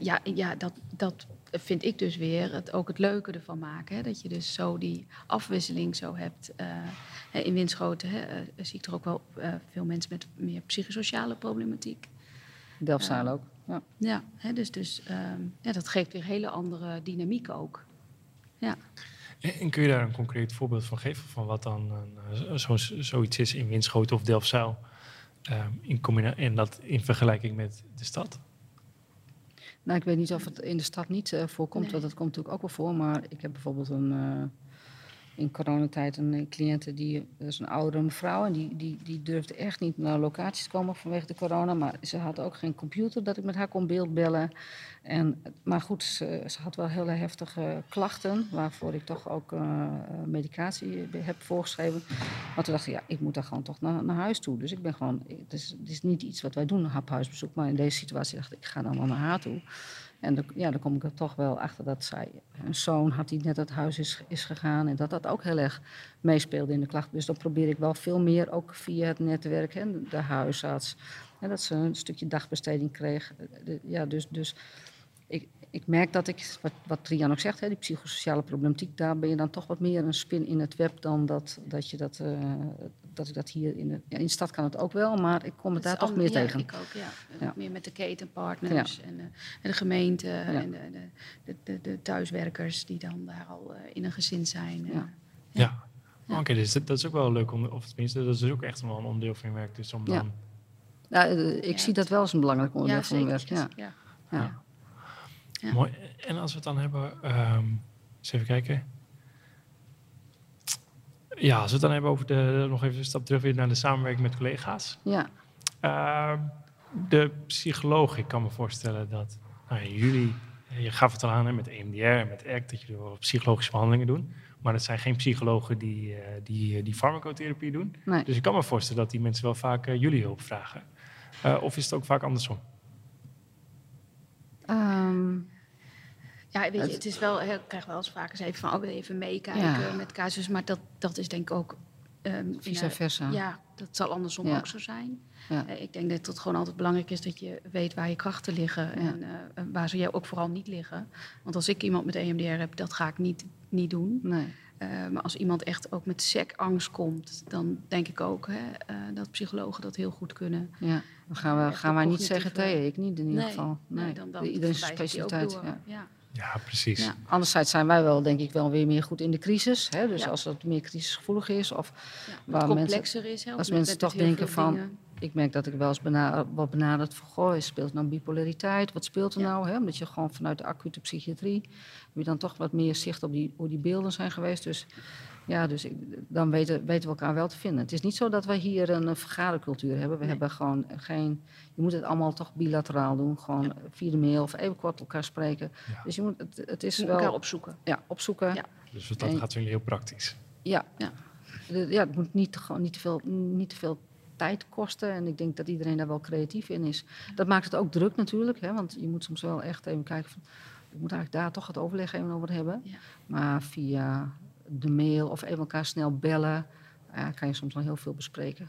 Ja, ja dat, dat vind ik dus weer het, ook het leuke ervan maken. Hè? Dat je dus zo die afwisseling zo hebt. in Winschoten hè, zie ik er ook wel veel mensen met meer psychosociale problematiek. Delfzijl ook. Ja, ja hè, dus, dus um, ja, dat geeft weer hele andere dynamiek ook. Ja. En, en kun je daar een concreet voorbeeld van geven van wat dan uh, zo, zoiets is in Winschoten of Delfzijl? Um, in en dat in vergelijking met de stad? Nou, ik weet niet of het in de stad niet uh, voorkomt, Nee. want dat komt natuurlijk ook wel voor. Maar ik heb bijvoorbeeld een, uh, in coronatijd een cliënte, die, dat is een oudere mevrouw... en die, die, die durfde echt niet naar locaties komen vanwege de corona. Maar ze had ook geen computer dat ik met haar kon beeldbellen. En, maar goed, ze, had wel hele heftige klachten... waarvoor ik toch ook uh, medicatie heb voorgeschreven. Maar toen dacht ja, ik moet daar gewoon toch naar, naar huis toe. Dus ik ben gewoon... Het is, het is niet iets wat wij doen, een haphuisbezoek. Maar in deze situatie dacht ik, ik ga dan wel naar haar toe... En ja, dan kom ik er toch wel achter dat zij een zoon had die net uit huis is, is gegaan. En dat dat ook heel erg meespeelde in de klachten. Dus dan probeer ik wel veel meer, ook via het netwerk, hè, de, huisarts. En dat ze een stukje dagbesteding kreeg. De, ja, dus, dus ik, ik merk dat ik, wat, wat Trian ook zegt, hè, die psychosociale problematiek, daar ben je dan toch wat meer een spin in het web dan dat, dat je dat. Uh, dat ik dat hier in de, ja, in de stad kan het ook wel, maar ik kom het daar toch meer ja, tegen. Ik ook, ja. ja. Meer met de ketenpartners ja. en, de, en, de, gemeente en de, de, de, de, thuiswerkers die dan daar al uh, in een gezin zijn. Uh, ja. ja. Oké, okay, dus dat, dat, is ook wel leuk, om, of tenminste, dat is ook echt wel een onderdeel van je werk. Dus om dan... ja. ik zie dat wel als een belangrijk onderdeel van mijn werk. Ja. Ja. Ja. Mooi. En als we het dan hebben, um, eens even kijken. Ja, als we het dan hebben over de, nog even een stap terug weer naar de samenwerking met collega's. Ja. Uh, de psycholoog, ik kan me voorstellen dat nou, jullie, je gaf het al aan hè, met EMDR en met ACT, dat jullie wel psychologische behandelingen doen. Maar het zijn geen psychologen die, uh, die, die farmacotherapie doen. Nee. Dus ik kan me voorstellen dat die mensen wel vaak uh, jullie hulp vragen. Uh, of is het ook vaak andersom? Um, ja, weet je, het is wel, ik krijg wel eens vaak eens even van, oh, even meekijken ja. met casus, maar dat, dat is denk ik ook... Um, Vice versa. Ja, dat zal andersom ja. ook zo zijn. Ja. Uh, ik denk dat het gewoon altijd belangrijk is dat je weet waar je krachten liggen Ja. en uh, waar ze jou ook vooral niet liggen. Want als ik iemand met EMDR heb, dat ga ik niet, niet doen. Nee. Uh, maar als iemand echt ook met SEC-angst komt, dan denk ik ook hè, dat psychologen dat heel goed kunnen. Ja, dan gaan, we, gaan wij niet zeggen tegen, ik niet in ieder nee, geval. Nee, nee dan, dan iedereen specialiteit. Ja. Ja. ja. precies. Ja. Anderzijds zijn wij wel, denk ik, wel weer meer goed in de crisis. Hè? Dus ja. als het meer crisisgevoelig is. Of waar complexer mensen, is. Hè, als met, mensen met toch denken van... Dingen. Ik merk dat ik wel eens benaderd, wat benaderd van... Goh, speelt nou bipolariteit? Wat speelt er Ja. nou? Hè? Omdat je gewoon vanuit de acute psychiatrie... heb je dan toch wat meer zicht op die, hoe die beelden zijn geweest. Dus ja, dus ik, dan weten, weten we elkaar wel te vinden. Het is niet zo dat wij hier een, vergadercultuur hebben. We Nee. hebben gewoon geen... Je moet het allemaal toch bilateraal doen. Gewoon Ja. via de mail of even kort elkaar spreken. Ja. Dus je moet, het, het is Moet wel... elkaar opzoeken. Ja, opzoeken. Ja. Dus dat En- gaat jullie heel praktisch. Ja. Ja. Ja, het moet niet, gewoon niet, te veel, niet te veel tijd kosten. En ik denk dat iedereen daar wel creatief in is. Dat maakt het ook druk natuurlijk. Hè, want je moet soms wel echt even kijken van... Ik moet eigenlijk daar toch het overleg even over hebben. Ja. Maar via de mail of even elkaar snel bellen... ja, kan je soms wel heel veel bespreken.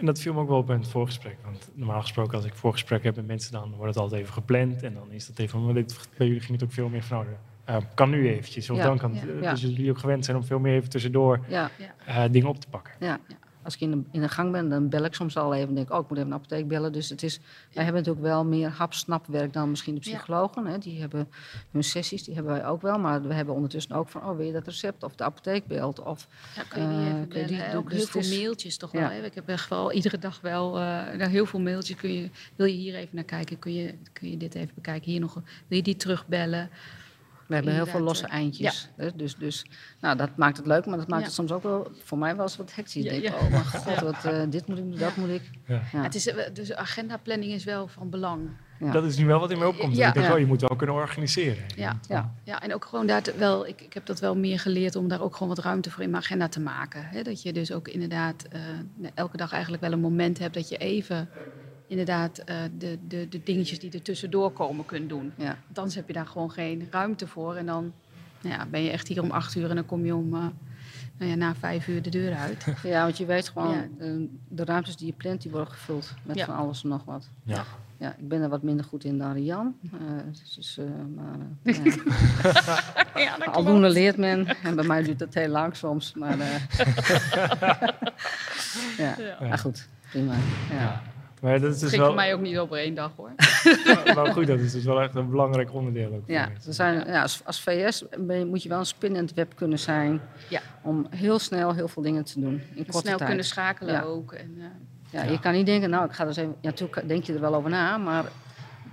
En dat viel me ook wel op in het voorgesprek. Want normaal gesproken, als ik voorgesprek heb met mensen, dan wordt het altijd even gepland. En dan is dat even. Maar dit, bij jullie ging het ook veel meer van. eh, kan nu eventjes. Of Ja. dan kan Ja. Ja. Dus jullie ook gewend zijn om veel meer even tussendoor Ja, eh, dingen op te pakken. ja. Als ik in de, in de gang ben, dan bel ik soms al even. en denk ik, oh, ik moet even een apotheek bellen. Dus het is, wij hebben natuurlijk wel meer hap-snapwerk dan misschien de Ja. psychologen. Hè. Die hebben hun sessies, die hebben wij ook wel. Maar we hebben ondertussen ook van, oh, wil je dat recept? Of de apotheek belt. Of, Ja, kan je die Eh, even kun je die bellen? doen? ook Dus heel veel is- mailtjes toch Ja. wel. Hè? Ik heb echt wel iedere dag wel uh, heel veel mailtjes. Kun je, wil je hier even naar kijken? Kun je, kun je dit even bekijken? Hier nog, wil je die terugbellen? We hebben heel veel losse eindjes. hè. Dus, dus nou, dat maakt het leuk, maar dat maakt Ja. het soms ook wel voor mij wel eens wat hectisch. Ja, Ik denk, ja. oh mijn *laughs* god, wat, eh, dit moet ik doen, dat Ja. moet ik. Ja. Ja. Het is, eh, dus agendaplanning is wel van belang. Ja. Dat is nu wel wat in me opkomt. Ja. Ik denk, Ja. oh, je moet wel kunnen organiseren. Ja. Ja. Ja, en ook gewoon daar te- wel, ik, ik heb dat wel meer geleerd om daar ook gewoon wat ruimte voor in mijn agenda te maken. Hè? Dat je dus ook inderdaad eh, elke dag eigenlijk wel een moment hebt dat je even inderdaad eh, de, de, de dingetjes die er tussendoor komen kunt doen. Ja. Want anders heb je daar gewoon geen ruimte voor. En dan nou ja, ben je echt hier om acht uur en dan kom je om eh, nou ja, na vijf uur de deur uit. *laughs* ja, want je weet gewoon, Ja. eh, de ruimtes die je plant, die worden gevuld met Ja. van alles en nog wat. Ja. Ja, ik ben er wat minder goed in dan Rian. eh, dus, eh, maar, *laughs* ja. ja, dat Aldoende leert men. *laughs* En bij mij duurt het heel lang soms. Maar, eh, ja. maar goed, prima. Ja. Maar dat is dus ging wel, voor mij ook niet op één dag hoor. *laughs* maar goed, dat is dus wel echt een belangrijk onderdeel ook. Ja, er zijn, ja, als, als VS ben moet je wel een spinnend web kunnen zijn Ja. om heel snel heel veel dingen te doen. In korte Snel tijd. kunnen schakelen Ja. ook. En, Ja, Ja. Je kan niet denken, nou, ik ga dus even. Ja, natuurlijk denk je er wel over na, maar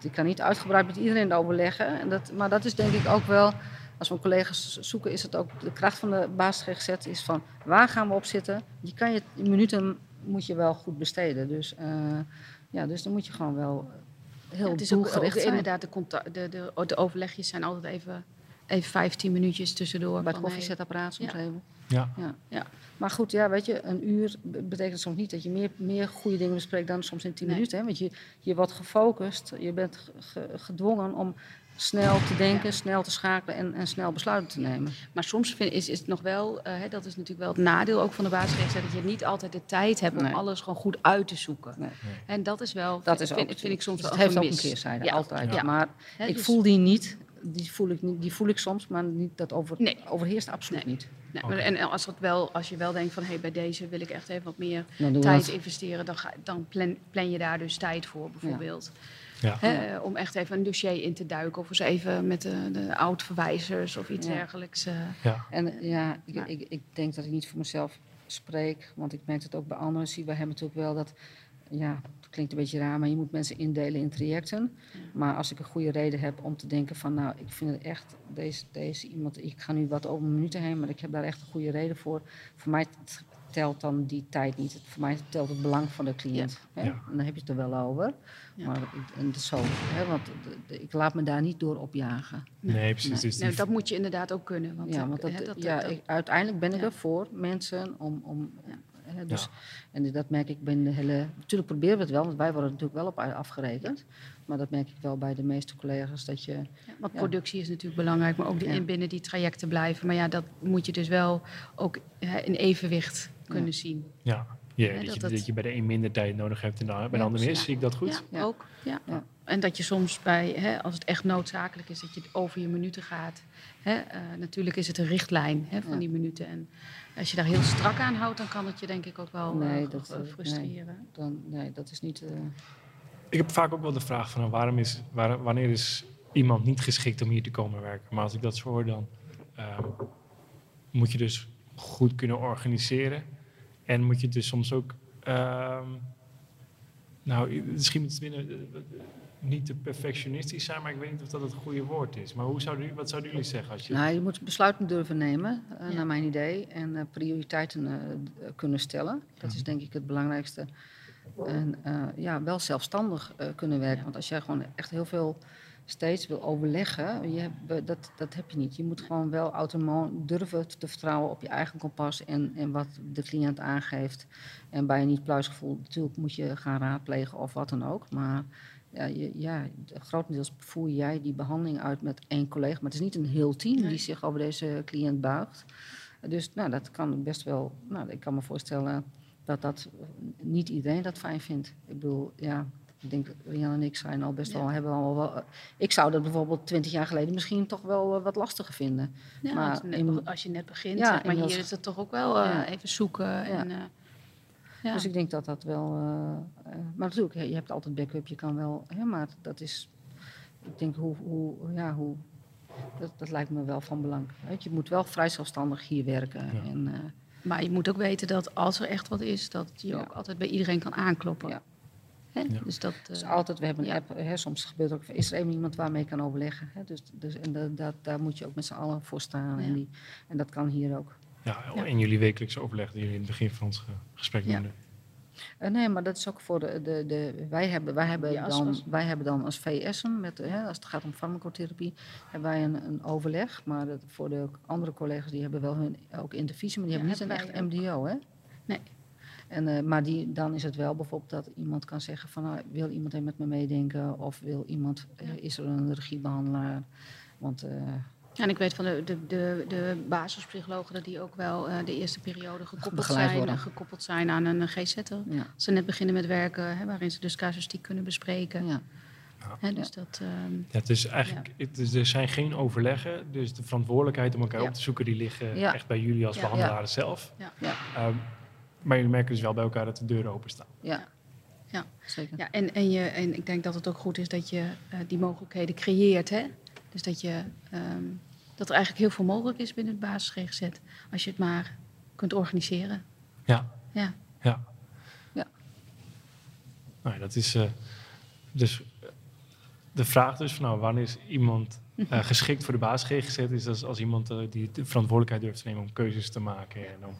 je kan niet uitgebreid met iedereen overleggen. En dat, maar dat is denk ik ook wel, als we collega's zoeken, is het ook de kracht van de basis GGZ is van waar gaan we op zitten? Je kan je minuten moet je wel goed besteden. Dus eh, ja, dus dan moet je gewoon wel heel ja, het is ook, ook doelgericht zijn. inderdaad, de, de, de, de overlegjes zijn altijd even, even 15 minuutjes tussendoor. Bij het koffiezetapparaat soms Ja. even. Ja. Ja. Ja. Maar goed, ja, weet je, een uur be- betekent soms niet dat je meer, meer goede dingen bespreekt dan soms in tien Nee. minuten. Hè? Want je, je wordt gefocust, je bent ge- ge- gedwongen om snel te denken, snel te schakelen en, en snel besluiten te nemen. Maar soms vind, is, is het nog wel, eh, hè, dat is natuurlijk wel het nadeel ook van de basisrechts, dat je niet altijd de tijd hebt om Nee. alles gewoon goed uit te zoeken. Nee. En dat is wel, Dat is vind, ook, vind ik soms het wel heeft een ook een keerzijde, Ja. altijd. Ja. Maar ik dus- voel die niet, die voel ik, niet, die voel ik soms, maar niet, dat over, Nee. overheerst absoluut Nee. niet. Nee, en als, het wel, als je wel denkt van, hey, bij deze wil ik echt even wat meer tijd dat. investeren, dan, ga, dan plan, plan je daar dus tijd voor bijvoorbeeld. Ja. Hè, om echt even een dossier in te duiken of eens even met de, de oud-verwijzers of iets Ja. dergelijks. eh. Ja. En eh, ja, ik, ik, ik denk dat ik niet voor mezelf spreek, want ik merk het ook bij anderen. Zie, we hebben natuurlijk wel dat, ja, het klinkt een beetje raar, maar je moet mensen indelen in trajecten. Maar als ik een goede reden heb om te denken van, nou, ik vind het echt, deze, deze iemand, ik ga nu wat over minuten heen, maar ik heb daar echt een goede reden voor. Voor mij telt dan die tijd niet. Het- Voor mij telt het belang van de cliënt. Hè? Ja. En dan heb je het er wel over. Ja. Maar ik, en dat is zo, hè? want de- de- ik laat me daar niet door opjagen. Nee, precies. Nee. Dus Nou, dat moet je inderdaad ook kunnen. Want, Ja, want dat, hè, dat- ja, dat- ik- uiteindelijk ben ik ja. er voor mensen om. om hè, dus, Ja. En dat merk ik bij de hele. Natuurlijk proberen we het wel, want wij worden er natuurlijk wel op afgerekend. Maar dat merk ik wel bij de meeste collega's dat je. ja, want ja. productie is natuurlijk belangrijk, maar ook die, Ja. binnen die trajecten blijven. Maar ja, dat moet je dus wel ook hè, in evenwicht kunnen Ja. zien. ja. Ja, Ja, dat, dat je, dat je bij de een minder tijd nodig hebt en dan bij de ander meer. Zie ik dat goed? Ja, Ja. ook. Ja. Ja. En dat je soms bij, hè, als het echt noodzakelijk is, dat je over je minuten gaat. Hè, eh, natuurlijk is het een richtlijn hè, van Ja. die minuten. En als je daar heel strak aan houdt, dan kan het je denk ik ook wel Nee, eh, dat, eh, frustreren. Dan, nee, dat is niet. eh, Ik heb vaak ook wel de vraag van waarom is, waar, wanneer is iemand niet geschikt om hier te komen werken? Maar als ik dat zo hoor, dan ehm, moet je dus goed kunnen organiseren. En moet je dus soms ook, ehm, nou, misschien moet het minder, eh, niet te perfectionistisch zijn, maar ik weet niet of dat het goede woord is. Maar hoe zouden, u- wat zouden jullie zeggen als je... Nou, je moet besluiten durven nemen, eh, Ja. naar mijn idee. En eh, prioriteiten eh, kunnen stellen. Dat is denk ik het belangrijkste. En eh, ja, wel zelfstandig eh, kunnen werken. Want als jij gewoon echt heel veel steeds wil overleggen, je hebt, dat, dat heb je niet. Je moet gewoon wel autonoom durven te vertrouwen op je eigen kompas en, en wat de cliënt aangeeft. En bij een niet pluisgevoel, natuurlijk moet je gaan raadplegen of wat dan ook. Maar ja, je, ja, grotendeels voer jij die behandeling uit met één collega. Maar het is niet een heel team Nee. die zich over deze cliënt buigt. Dus nou, dat kan best wel. Nou, ik kan me voorstellen dat dat niet iedereen dat fijn vindt. Ik bedoel, ja, ik denk dat Rian en ik zijn al best Ja. wel hebben al wel. Ik zou dat bijvoorbeeld twintig jaar geleden misschien toch wel eh, wat lastiger vinden. Ja, Maar want net in- be- als je net begint, Ja, zeg maar hier is het toch ook wel eh, Ja. even zoeken. En, eh, ja. Dus ik denk dat dat wel. eh, eh, maar natuurlijk, je hebt altijd backup, je kan wel. Hè, maar dat is. Ik denk hoe. hoe ja, hoe dat, dat lijkt me wel van belang. Weet je, je moet wel vrij zelfstandig hier werken. Ja. En, eh, Maar je moet ook weten dat als er echt wat is, dat je Ja. ook altijd bij iedereen kan aankloppen. Ja. Hè? Ja. Dus dat, Dus eh, altijd, we hebben een ja. app, hè, soms gebeurt ook, is er even iemand waarmee je kan overleggen. Hè, dus, dus, en da- da- daar moet je ook met z'n allen voor staan. Ja. En, die, en dat kan hier ook. Ja, Ja. in jullie wekelijkse overleg die jullie in het begin van ons ge- gesprek Ja. noemden. Eh, nee, maar dat is ook voor de. de, de wij, hebben, wij, hebben Ja, dan, als- wij hebben dan als VS'en, met, hè, als het gaat om farmacotherapie, hebben wij een, een overleg. Maar dat, voor de andere collega's, die hebben wel hun ook intervisie, maar die Ja, hebben niet een echt MDO. Hè? En, eh, maar die, dan is het wel bijvoorbeeld dat iemand kan zeggen van nou, wil iemand even met me meedenken of wil iemand, eh, is er een regiebehandelaar? Want eh, Ja, en ik weet van de, de, de, de basispsychologen dat die ook wel eh, de eerste periode gekoppeld zijn, gekoppeld zijn aan een GZ'er. ja, Als ze net beginnen met werken, hè, waarin ze dus casuïstiek kunnen bespreken. ja, Hè, dus dat, ehm, Ja, het is eigenlijk, het is, er zijn geen overleggen, dus de verantwoordelijkheid om elkaar Ja. op te zoeken, die liggen Ja. echt bij jullie als Ja. behandelaren zelf. Ja. Maar jullie merken dus wel bij elkaar dat de deuren openstaan. ja. Ja. zeker. ja, en, en, je, en ik denk dat het ook goed is dat je eh, die mogelijkheden creëert. Hè? Dus dat, je, ehm, dat er eigenlijk heel veel mogelijk is binnen het basis GGZ. Als je het maar kunt organiseren. Ja. Ja. Ja. Ja. Nou, ja, dat is eh, dus eh, de vraag dus van nou, wanneer is iemand Mhm. eh, geschikt voor de basis GGZ? Is als, als iemand die de verantwoordelijkheid durft te nemen om keuzes te maken en om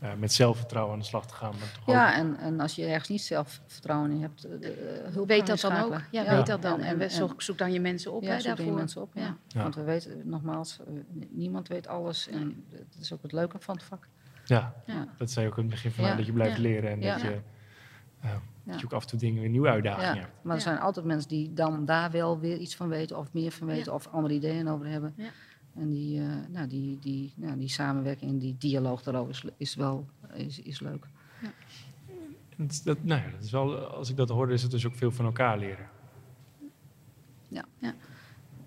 eh, met zelfvertrouwen aan de slag te gaan. Maar toch Ja, ook- en, en als je ergens niet zelfvertrouwen in hebt, eh, de, hulp Weet dat dan ook? Ja, weet dat dan. En- En, zoek, zoek dan je mensen op Ja, hè, zoek daarvoor. je mensen op. Ja. Want we weten, nogmaals, eh, niemand weet alles. En dat is ook het leuke van het vak. ja, Ja. dat zei je ook in het begin van Ja. dat je blijft Ja. leren en Ja. dat, je, eh, Ja. dat je ook af en toe dingen weer nieuwe uitdagingen Ja, hebt. maar er Ja. zijn altijd mensen die dan daar wel weer iets van weten, of meer van weten, Ja. of andere ideeën over hebben. Ja. En die, eh, nou, die, die, nou, die samenwerking en die dialoog daarover is, is wel is, is leuk. Is dat, nou ja, dat is wel, als ik dat hoor, is het dus ook veel van elkaar leren.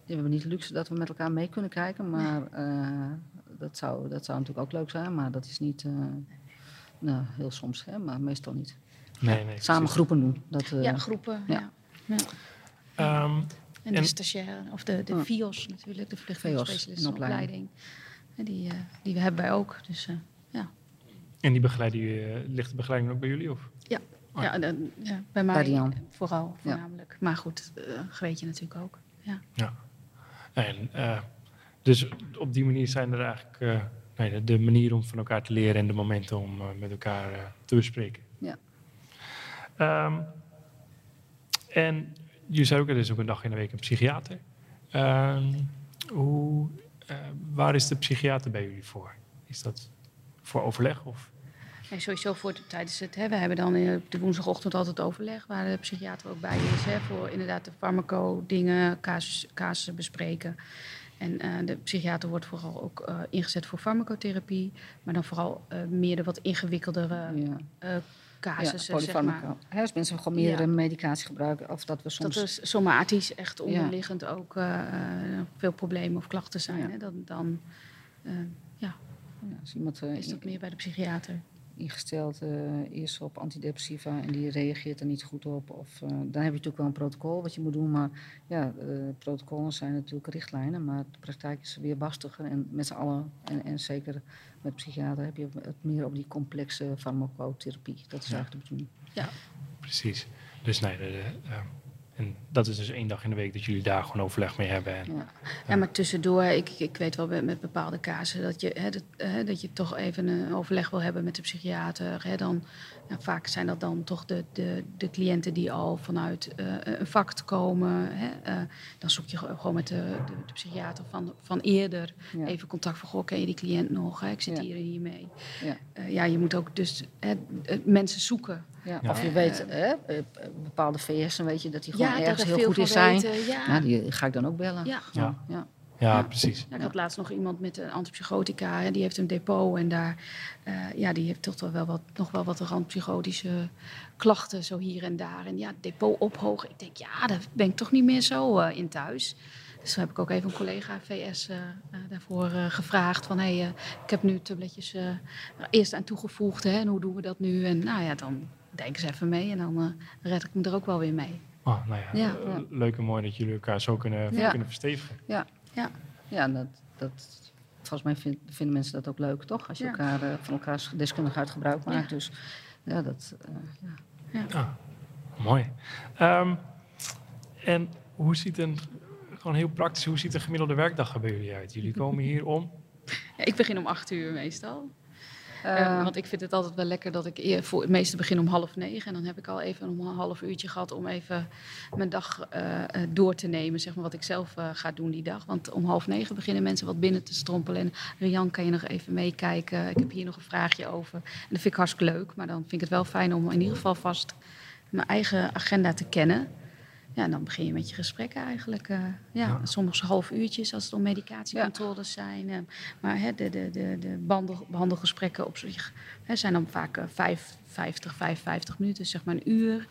We hebben niet de luxe dat we met elkaar mee kunnen kijken, maar eh, dat, zou, dat zou natuurlijk ook leuk zijn. Maar dat is niet, eh, nou, heel soms, hè, maar meestal niet. Nee, nee. Samen precies. groepen doen. Dat, eh, Ja, groepen. ja. Ja. Ehm, En de En- stagiaire, of de, de Ja. FIOS natuurlijk, de VIOS, vluchtelingenspecialist in in opleiding. En die, eh, die hebben wij ook. Dus eh, en die begeleiding, eh, ligt de begeleiding ook bij jullie? Of? Oh ja. ja, dan, ja, bij mij vooral, Ja. voornamelijk. Maar goed, eh Greetje natuurlijk ook. Ja. En, eh, dus op die manier zijn er eigenlijk nee, de, de manier om van elkaar te leren en de momenten om met elkaar te bespreken. Ja. Ehm, en je zei ook, er is ook een dag in de week een psychiater. Ehm, hoe, eh, waar is de psychiater bij jullie voor? Is dat voor overleg? Of? En sowieso voor de- tijdens het, hè, we hebben dan eh, op de woensdagochtend altijd overleg, waar de psychiater ook bij is, hè, voor inderdaad de farmaco-dingen, casus, casussen bespreken. En eh, de psychiater wordt vooral ook eh, ingezet voor farmacotherapie, maar dan vooral eh, meer de wat ingewikkeldere ja. Eh Ja, casussen, zeg maar. Als mensen gewoon meerdere Ja. medicatie gebruiken, of dat we soms... Dat er somatisch echt onderliggend ook eh, eh, veel problemen of klachten zijn. Ja. Hè, dan dan eh, ja, ja, als iemand eh, is dat meer bij de psychiater. Ingesteld eh, is op antidepressiva en die reageert er niet goed op. Of, eh, dan heb je natuurlijk wel een protocol wat je moet doen. Maar ja, eh, protocollen zijn natuurlijk richtlijnen, maar de praktijk is weer bastiger. En met z'n allen, en, en zeker met psychiater, heb je het meer op die complexe farmacotherapie. Dat is Ja. eigenlijk de bedoeling. Precies. Dus nee, de, de, eh, en dat is dus één dag in de week dat jullie daar gewoon overleg mee hebben. En, Ja. Ja, maar tussendoor, ik, ik weet wel met, met bepaalde casen dat je, hè, dat, hè, dat je toch even een overleg wil hebben met de psychiater. Hè, dan, ja, vaak zijn dat dan toch de, de, de cliënten die al vanuit eh, een vak komen. Hè, eh, dan zoek je ge- gewoon met de, de, de psychiater van, van eerder Ja. even contact van, goh, ken je die cliënt nog? Hè? Ik zit hier en hier mee. Ja. Eh, ja, je moet ook dus hè, mensen zoeken. Ja. Of je weet, hè, eh, bepaalde VS'en weet je dat die gewoon ja, ergens daar heel goed in zijn. weten, Ja. Nou, die ga ik dan ook bellen. Ja. Ja. ja, Ja. precies. Ja, ik had laatst nog iemand met een antipsychotica. Hè, die heeft een depot en daar, eh, ja, die heeft toch wel wat, nog wel wat randpsychotische klachten zo hier en daar. En ja, depot ophogen. Ik denk, ja, daar ben ik toch niet meer zo eh, in thuis. Dus toen heb ik ook even een collega VS eh, eh, daarvoor eh, gevraagd van, hey, eh, ik heb nu tabletjes eh, er eerst aan toegevoegd. Hè, en hoe doen we dat nu? En nou ja, dan denken ze even mee en dan eh, red ik me er ook wel weer mee. Oh, nou ja, Ja, eh, ja. leuk en mooi dat jullie elkaar zo kunnen, Ja. kunnen verstevigen. Ja, en dat, dat, volgens mij vind- vinden mensen dat ook leuk, toch? Als je Ja. elkaar, eh, van elkaars deskundigheid gebruik maakt. Ja. Dus ja, dat, eh, ja. Ah, mooi. Ehm, en hoe ziet een, gewoon heel praktisch, hoe ziet een gemiddelde werkdag er bij jullie uit? Jullie komen hier om, *laughs* Ja, ik begin om acht uur meestal. Eh, want ik vind het altijd wel lekker dat ik voor het meeste begin om half negen. En dan heb ik al even een half uurtje gehad om even mijn dag eh, eh, door te nemen. Zeg maar wat ik zelf ga doen die dag. Want om half negen beginnen mensen wat binnen te strompelen. En Rian, kan je nog even meekijken? Ik heb hier nog een vraagje over. En dat vind ik hartstikke leuk. Maar dan vind ik het wel fijn om in ieder geval vast mijn eigen agenda te kennen. Ja, dan begin je met je gesprekken eigenlijk. Uh, ja, ja. Soms half uurtjes als het om medicatiecontroles zijn. Uh, maar hè, de, de, de, de behandel, behandelgesprekken op zich hè, zijn dan vaak uh, 5, 50, 55 minuten, zeg maar een uur.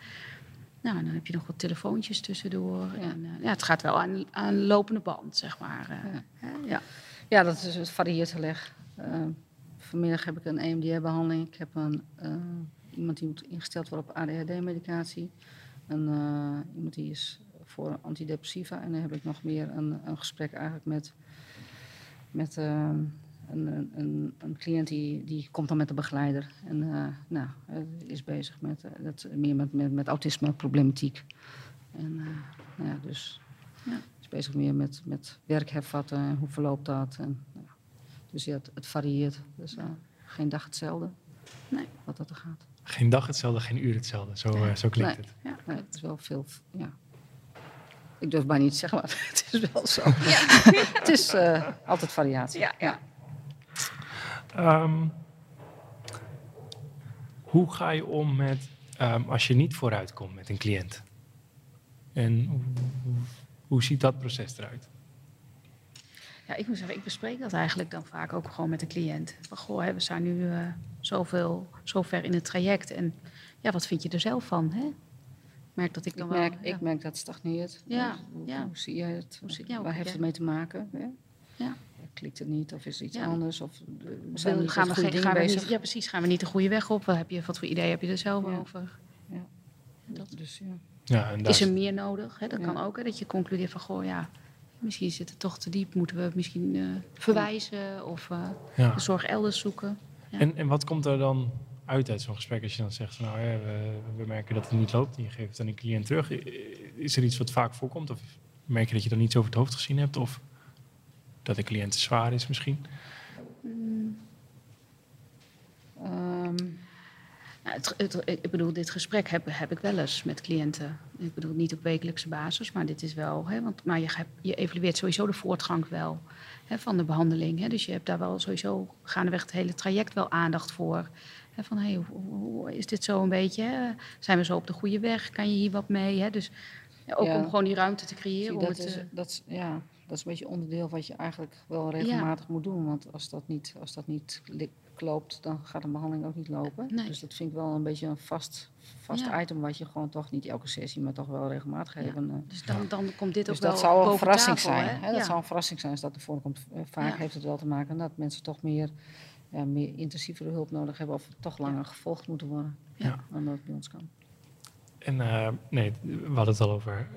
Nou, dan heb je nog wat telefoontjes tussendoor. Ja. En, ja, het gaat wel aan, aan lopende band, zeg maar. ja. Hè, ja. ja, dat is, het varieert heel erg. vanmiddag heb ik een EMDR-behandeling. Ik heb een, iemand die moet ingesteld worden op ADHD-medicatie. En, uh, iemand die is voor antidepressiva. En dan heb ik nog meer een, een gesprek eigenlijk met, met uh, een, een, een, cliënt die, die komt dan met de begeleider. En uh, nou, is bezig met, dat, meer met, met, met autisme-problematiek. En nou ja, dus ja. is bezig meer met, met werk hervatten en hoe verloopt dat. En, nou, dus ja, het, het varieert. Dus geen dag hetzelfde. Nee, wat dat er gaat. Geen dag hetzelfde, geen uur hetzelfde. Zo, ja. uh, zo klinkt nee. het. Ja, nee, het is wel veel. Ja. Ik durf bijna niet te zeggen, maar *laughs* het is wel zo. *laughs* het is uh, altijd variatie. Ja. ja. Um, hoe ga je om met um, als je niet vooruit komt met een cliënt? En hoe, hoe ziet dat proces eruit? Ja, ik moet zeggen, ik bespreek dat eigenlijk dan vaak ook gewoon met de cliënt. Van, goh, hè, we zijn nu uh, zoveel, zover in het traject. En ja, wat vind je er zelf van? Hè? Ik merk dat ik dan ik merk, wel... Ja. Ik merk dat het stagneert. Ja, hoe, ja. hoe zie je het? Hoe zie, ja, Waar heeft ja. het mee te maken? Hè? Ja. Klikt het niet of is het iets Ja. anders? Of uh, Of zijn we gaan we, goede geen, dingen gaan we bezig? niet, ja, precies. Gaan we niet de goede weg op? Wat, heb je, wat voor idee heb je er zelf Ja. over? Dat. Dus ja. Ja, en daar Is er meer nodig? Hè? Dat Ja. kan ook, hè? dat je concludeert van, goh, ja, misschien zit het toch te diep. Moeten we misschien eh, verwijzen of eh, ja. de zorg elders zoeken? Ja. En, en wat komt er dan uit uit zo'n gesprek als je dan zegt van nou ja, we, we merken dat het niet loopt en je geeft het aan een cliënt terug. Is er iets wat vaak voorkomt of merk je dat je dan iets over het hoofd gezien hebt of dat de cliënt te zwaar is misschien? Mm, Ehm, nou, het, het- ik bedoel, dit gesprek heb, heb ik wel eens met cliënten. Ik bedoel, niet op wekelijkse basis, maar dit is wel... Hè, want, maar je, hebt- je evalueert sowieso de voortgang wel hè, van de behandeling. Hè, dus je hebt daar wel sowieso gaandeweg het hele traject wel aandacht voor. Hè, van, hey, hoe, hoe is dit zo een beetje? Zijn we zo op de goede weg? Kan je hier wat mee? Hè? Dus ook Ja. om gewoon die ruimte te creëren. zie, om dat, het, is, eh, dat, is, ja, dat is een beetje onderdeel wat je eigenlijk wel regelmatig moet doen. Want als dat niet, als dat niet loopt, dan gaat een behandeling ook niet lopen. Nee. Dus dat vind ik wel een beetje een vast, vast Ja. item wat je gewoon toch niet elke sessie, maar toch wel regelmatig Ja. even... eh, dus dan, dan komt dit Dus ook wel dat zou een verrassing tafel, zijn. hè? Dat zou een verrassing zijn als dat ervoor komt. Eh, Vaak Ja. heeft het wel te maken dat mensen toch meer, ja, meer intensievere hulp nodig hebben of toch langer gevolgd moeten worden Ja. dan dat het bij ons kan. En eh, nee, we hadden het al over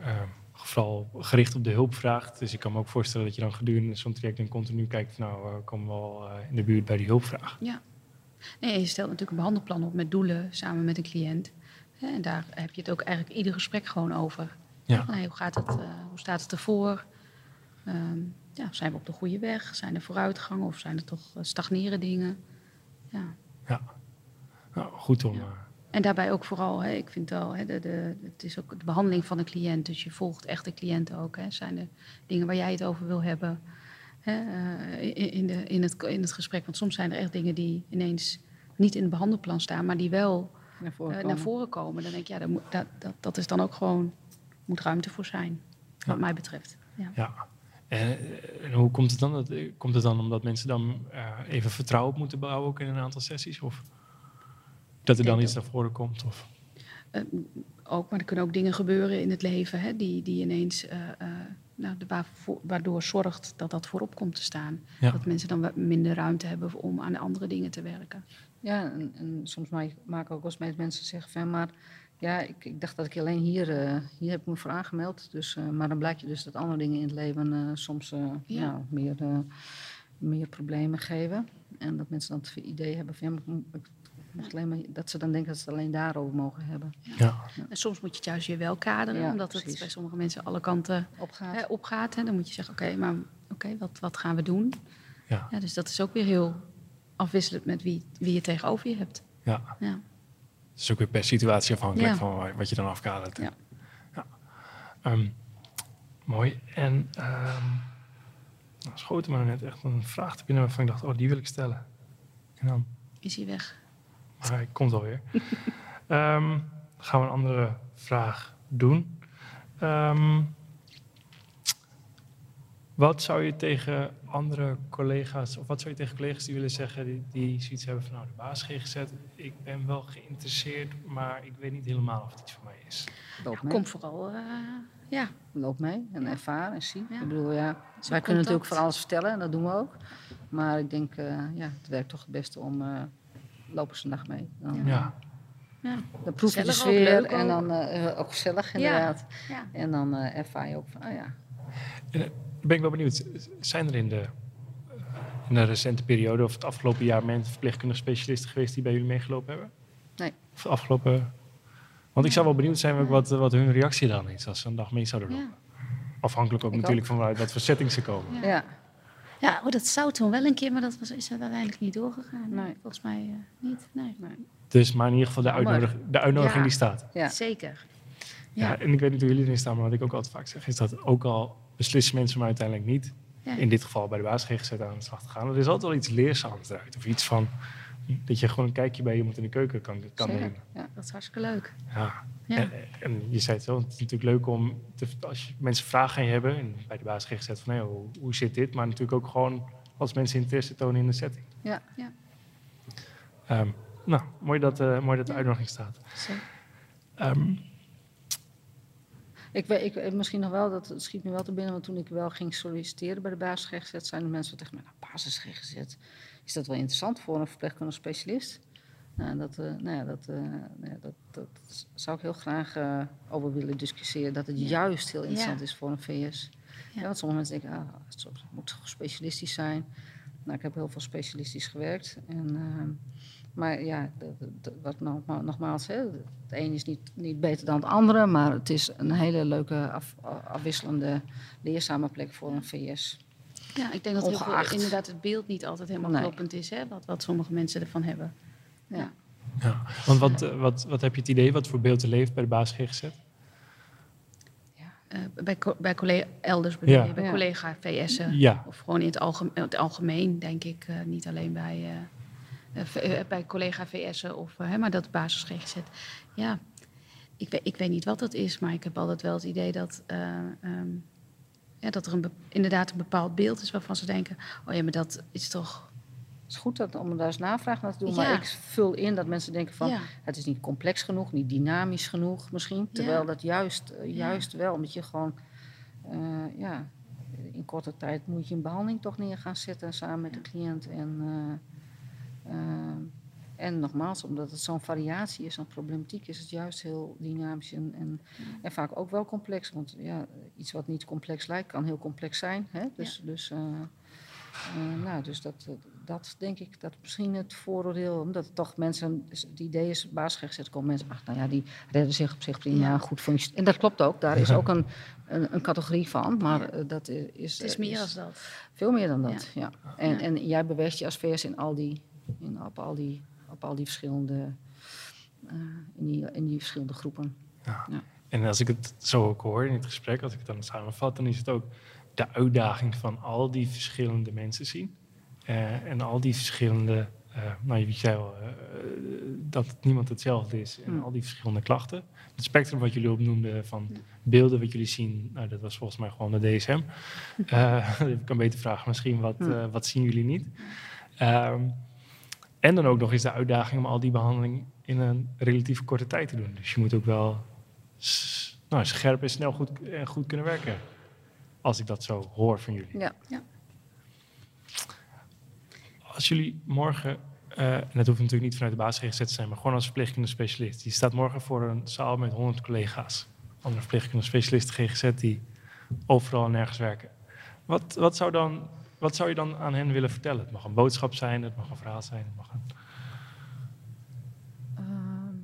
vooral gericht op de hulpvraag. Dus ik kan me ook voorstellen dat je dan gedurende zo'n traject en continu kijkt, nou eh, komen we al eh, in de buurt bij die hulpvraag. Ja. Nee, je stelt natuurlijk een behandelplan op met doelen samen met een cliënt. En daar heb je het ook eigenlijk ieder gesprek gewoon over. Ja. Van, hey, hoe, gaat het, eh, hoe staat het ervoor? Ehm, ja, zijn we op de goede weg? Zijn er vooruitgangen of zijn er toch eh, stagneren dingen? Ja. Ja, nou, goed om. Ja. En daarbij ook vooral, hè, ik vind wel, hè, de, de, het is ook de behandeling van de cliënt. Dus je volgt echt de cliënt ook. Hè. Zijn er dingen waar jij het over wil hebben hè, eh, in, de, in, het, in het gesprek? Want soms zijn er echt dingen die ineens niet in het behandelplan staan, maar die wel Naar voren eh, komen. naar voren komen. Dan denk ik, ja, moet, dat, dat, dat is dan ook gewoon, moet ruimte voor zijn, wat Ja. mij betreft. Ja. Ja. En, eh, en hoe komt het dan? Dat, komt het dan omdat mensen dan eh, even vertrouwen op moeten bouwen ook in een aantal sessies? Of dat er dan iets naar voren komt? Of? Eh, ook, maar er kunnen ook dingen gebeuren in het leven hè, die, die ineens, eh, eh, nou, de, waarvoor- waardoor zorgt dat dat voorop komt te staan. Ja. Dat mensen dan wat minder ruimte hebben om aan andere dingen te werken. Ja, en, en soms ma- maak ik ook wel eens mee dat mensen zeggen van, maar ja, ik, ik dacht dat ik alleen hier, eh, hier heb ik me voor aangemeld. Dus, eh, maar dan blijkt je dus dat andere dingen in het leven eh, soms eh, Ja. nou, meer, eh, meer problemen geven. En dat mensen dan het idee hebben van, ja, ik alleen maar, dat ze dan denken dat ze het alleen daarover mogen hebben. Ja. En soms moet je het juist weer wel kaderen, Ja, omdat het bij sommige mensen alle kanten Opgaat. hè, opgaat. Hè. Dan moet je zeggen, oké, maar oké, wat, wat gaan we doen? Ja. Ja, dus dat is ook weer heel afwisselend met wie, wie je tegenover je hebt. Ja. Ja. Het is ook weer per situatie afhankelijk Ja. van wa- wat je dan afkadert. Ja. Ja. Ehm, mooi. En ehm nou, schoten me net echt een vraag te binnen waarvan ik dacht, oh, die wil ik stellen. En dan, Is hij weg? Maar *laughs* hij komt alweer. Ehm gaan we een andere vraag doen. Ehm, wat zou je tegen andere collega's, of wat zou je tegen collega's die willen zeggen, die, die zoiets hebben van, nou, de baas GGZ, ik ben wel geïnteresseerd, maar ik weet niet helemaal of het iets voor mij is. Loop mee. Kom vooral, eh, ja. Loop mee en Ja. ervaar en zie. Ja. Ik bedoel, ja, wij contact. kunnen natuurlijk van alles vertellen en dat doen we ook. Maar ik denk, eh, ja, het werkt toch het beste om uh, lopen ze een dag mee. Dan, Ja, ja. dan proef je Gezellig sfeer leuk en dan eh, ook gezellig inderdaad. ja. En dan eh, ervaar je ook van, oh ja, ben ik wel benieuwd. Zijn er in de, in de recente periode of het afgelopen jaar mensen, verpleegkundige specialisten geweest die bij jullie meegelopen hebben? Nee. Of de afgelopen... Want ik zou wel benieuwd zijn wat, wat hun reactie dan is als ze een dag mee zouden lopen. Ja. Afhankelijk ook Ik natuurlijk van wat voor setting ze komen. Ja. Ja. Oh, dat zou toen wel een keer, maar dat was, is er uiteindelijk niet doorgegaan. Nee. Volgens mij eh, niet. Nee. Dus, maar in ieder geval de, uitnodig, de uitnodiging Ja. die staat. ja. Zeker. Ja. Ja. en ik weet niet hoe jullie erin staan, maar wat ik ook altijd vaak zeg, is dat ook al beslissen mensen maar uiteindelijk niet, Ja. in dit geval bij de baas GGZ aan de slag te gaan, er is altijd wel iets leerzaams eruit. Of iets van, dat je gewoon een kijkje bij iemand in de keuken kan, kan Zeker. nemen. Ja. Dat is hartstikke leuk. Ja. Ja. En, en je zei het wel, het is natuurlijk leuk om, te, als mensen vragen aan je hebben, en bij de baas GGZ van, hey, hoe, hoe zit dit? Maar natuurlijk ook gewoon als mensen interesse tonen in de setting. Ja. Ja. Ehm, nou, mooi dat, eh, mooi dat de Ja. uitnodiging staat. Ehm, Ik, weet- ik, eh, misschien nog wel, dat schiet me wel te binnen, want toen ik wel ging solliciteren bij de basis GGZ, zijn de mensen tegen mij, nou, basis GGZ, is dat wel interessant voor een verpleegkundige specialist? Nou, dat, eh, nou ja, dat, eh, nou ja, dat, dat zou ik heel graag eh, over willen discussiëren, dat het Ja. juist heel interessant Ja. is voor een VS. Ja. Want sommige mensen denken, ah, het moet toch specialistisch zijn. Nou, ik heb heel veel specialistisch gewerkt. En, maar ja, wat nogma- nogmaals, hè, het een is niet, niet beter dan het andere, maar het is een hele leuke af- afwisselende leerzame plek voor een VS. Ja, ik denk dat heel veel, Ongeacht. inderdaad het beeld niet altijd helemaal Nee. kloppend is, hè, wat, wat sommige mensen ervan hebben. Ja. ja. Want wat, eh, wat, wat heb je het idee, wat voor beeld er leeft bij de baas GGZ? Eh, bij, co- bij collega, elders bedoel Ja. je, bij Ja. collega VS'en. Ja, Of gewoon in het, algemeen, het algemeen, denk ik. eh, niet alleen bij, bij collega VS'en, of, hè, maar dat basis GGZ. Ja, ik weet, ik weet niet wat dat is, maar ik heb altijd wel het idee dat, eh, ehm, ja, dat er een inderdaad een bepaald beeld is waarvan ze denken: oh ja, maar dat is toch. Het is goed dat, om daar eens navraag naar te doen, Ja. maar ik vul in dat mensen denken van... ja, het is niet complex genoeg, niet dynamisch genoeg misschien. Terwijl dat juist, eh, juist wel, omdat je gewoon... eh, ja, in korte tijd moet je een behandeling toch neer gaan zetten samen met de cliënt. En, eh, en nogmaals, omdat het zo'n variatie is aan problematiek, is het juist heel dynamisch en, en, en vaak ook wel complex. Want ja, iets wat niet complex lijkt, kan heel complex zijn. Hè? Dus, dus, eh, eh, nou, dus dat, eh, dat denk ik, dat misschien het vooroordeel, omdat toch mensen, dus het idee is, basisgerecht komen mensen, ach nou ja, die redden zich op zich prima, Ja. goed functie. En dat klopt ook, daar is ook een, een, een categorie van, maar Ja. dat is, het is meer als dat. veel meer dan dat, ja. En, Ja. en jij beweegt je als VS in al die, in, op, al die, op al die verschillende, eh, in, die, in die verschillende groepen. Ja. Ja. En als ik het zo ook hoor in het gesprek, als ik het dan samenvat, dan is het ook de uitdaging van al die verschillende mensen zien. Eh, en al die verschillende, eh nou je zei al, eh, dat niemand hetzelfde is. En Hmm. al die verschillende klachten. Het spectrum wat jullie opnoemden van beelden wat jullie zien, nou, dat was volgens mij gewoon de DSM. *laughs* *laughs* Ik kan beter vragen misschien, wat, eh, wat zien jullie niet? Ehm, en dan ook nog eens de uitdaging om al die behandeling in een relatief korte tijd te doen. Dus je moet ook wel nou, scherp en snel goed, en goed kunnen werken. Als ik dat zo hoor van jullie. Ja. Ja. Als jullie morgen, eh, en dat hoeft natuurlijk niet vanuit de basis GGZ te zijn, maar gewoon als verpleegkundige specialist. Je staat morgen voor een zaal met 100 collega's. Andere verpleegkundige specialisten GGZ die overal en nergens werken. Wat, wat, zou dan, wat zou je dan aan hen willen vertellen? Het mag een boodschap zijn, het mag een verhaal zijn. Het mag een... Ehm,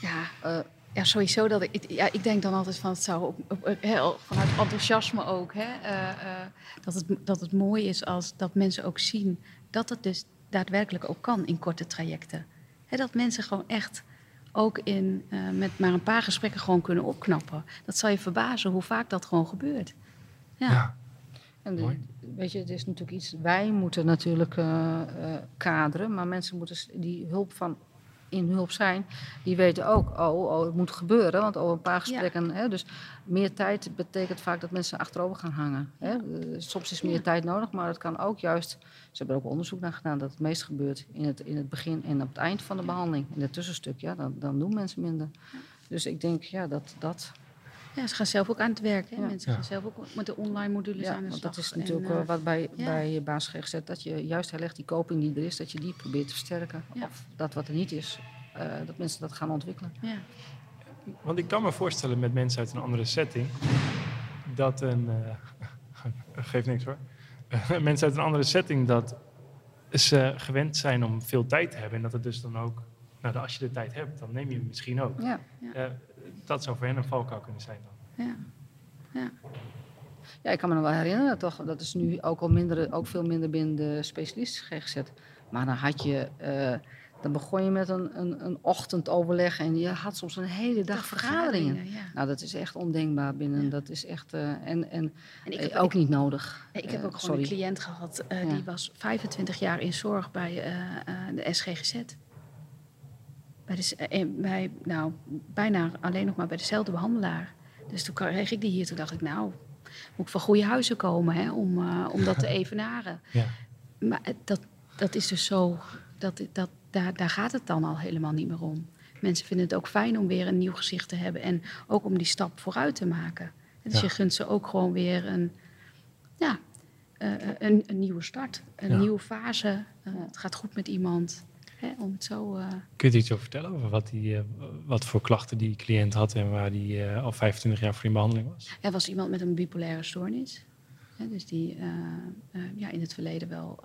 ja, eh, Ja, sowieso dat ik, ja, ik denk dan altijd van het zou op, heel, vanuit enthousiasme ook, hè, eh, eh, dat, het, dat het mooi is als dat mensen ook zien dat het dus daadwerkelijk ook kan in korte trajecten. Hè, dat mensen gewoon echt ook in, met maar een paar gesprekken gewoon kunnen opknappen. Dat zal je verbazen hoe vaak dat gewoon gebeurt. Ja, Ja. En de- weet je, het is natuurlijk iets, wij moeten natuurlijk eh, eh, kaderen, maar mensen moeten die hulp van in hulp zijn, die weten ook, oh, oh het moet gebeuren, want over een paar gesprekken, hè, dus meer tijd betekent vaak dat mensen achterover gaan hangen. Hè. Eh, soms is meer Ja. tijd nodig, maar het kan ook juist, ze hebben er ook onderzoek naar gedaan, dat het meest gebeurt in het, in het begin en op het eind van de behandeling. In het tussenstuk, ja, dan, dan doen mensen minder. Dus ik denk, ja, dat, dat ja, ze gaan zelf ook aan het werk. Hè. Ja. Mensen Ja. gaan zelf ook met de online modules Ja, aan de want slag. dat is natuurlijk eh, wat bij, ja. bij baas GGZ, dat je juist heel erg die koping die er is, dat je die probeert te versterken. Ja. Of dat wat er niet is, eh, dat mensen dat gaan ontwikkelen. ja. Want ik kan me voorstellen met mensen uit een andere setting dat een. eh *laughs* geeft niks hoor. *laughs* mensen uit een andere setting dat ze gewend zijn om veel tijd te hebben. En dat het dus dan ook. Nou, als je de tijd hebt, dan neem je hem misschien ook. Ja. Eh, dat zou voor hen een valkuil kunnen zijn dan. Ja. Ja. ja, ik kan me nog wel herinneren, toch, dat is nu ook, al minder, ook veel minder binnen de specialist GGZ. Maar dan had je, eh, dan begon je met een, een, een ochtendoverleg en je had soms een hele dag vergaderingen. ja. Nou, dat is echt ondenkbaar binnen, Ja. dat is echt, eh, en, en En ik eh, heb ook niet nodig. Ik heb ook gewoon sorry. een cliënt gehad, eh, Ja. die was 25 jaar in zorg bij eh, eh, de SGGZ. Bij, de, s- eh, bij, nou, bijna alleen nog maar bij dezelfde behandelaar. Dus toen kreeg ik die hier, toen dacht ik, nou, moet ik van goede huizen komen hè, om, eh, om dat te *laughs* evenaren. Ja. Maar dat, dat is dus zo, dat, dat, daar, daar gaat het dan al helemaal niet meer om. Mensen vinden het ook fijn om weer een nieuw gezicht te hebben en ook om die stap vooruit te maken. Dus Ja. je gunt ze ook gewoon weer een, ja, eh, een, een nieuwe start, een Ja. nieuwe fase. Eh, het gaat goed met iemand. Hè, om het zo, eh, Kun je iets over vertellen over wat, die, eh, wat voor klachten die cliënt had en waar die eh, al 25 jaar voor in behandeling was? Er was iemand met een bipolaire stoornis. Hè, dus die ja, in het verleden wel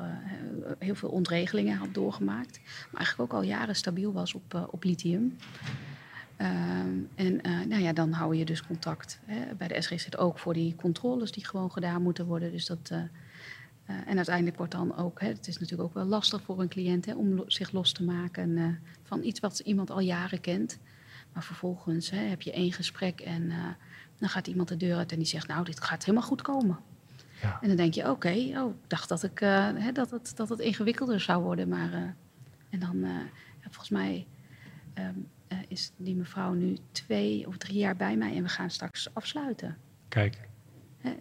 heel veel ontregelingen had doorgemaakt. Maar eigenlijk ook al jaren stabiel was op, op lithium. Ehm, en nou ja, dan hou je dus contact. Hè. Bij de SGZ ook voor die controles die gewoon gedaan moeten worden. Dus dat, eh, en uiteindelijk wordt dan ook, hè, het is natuurlijk ook wel lastig voor een cliënt hè, om lo- zich los te maken eh, van iets wat iemand al jaren kent. Maar vervolgens hè, heb je één gesprek en eh, dan gaat iemand de deur uit en die zegt, nou, dit gaat helemaal goed komen. Ja. En dan denk je, oké, oh, ik dacht dat, ik, hè, dat, het, dat het ingewikkelder zou worden. Maar, en dan, volgens mij ehm, eh, is die mevrouw nu twee of drie jaar bij mij en we gaan straks afsluiten. Kijk,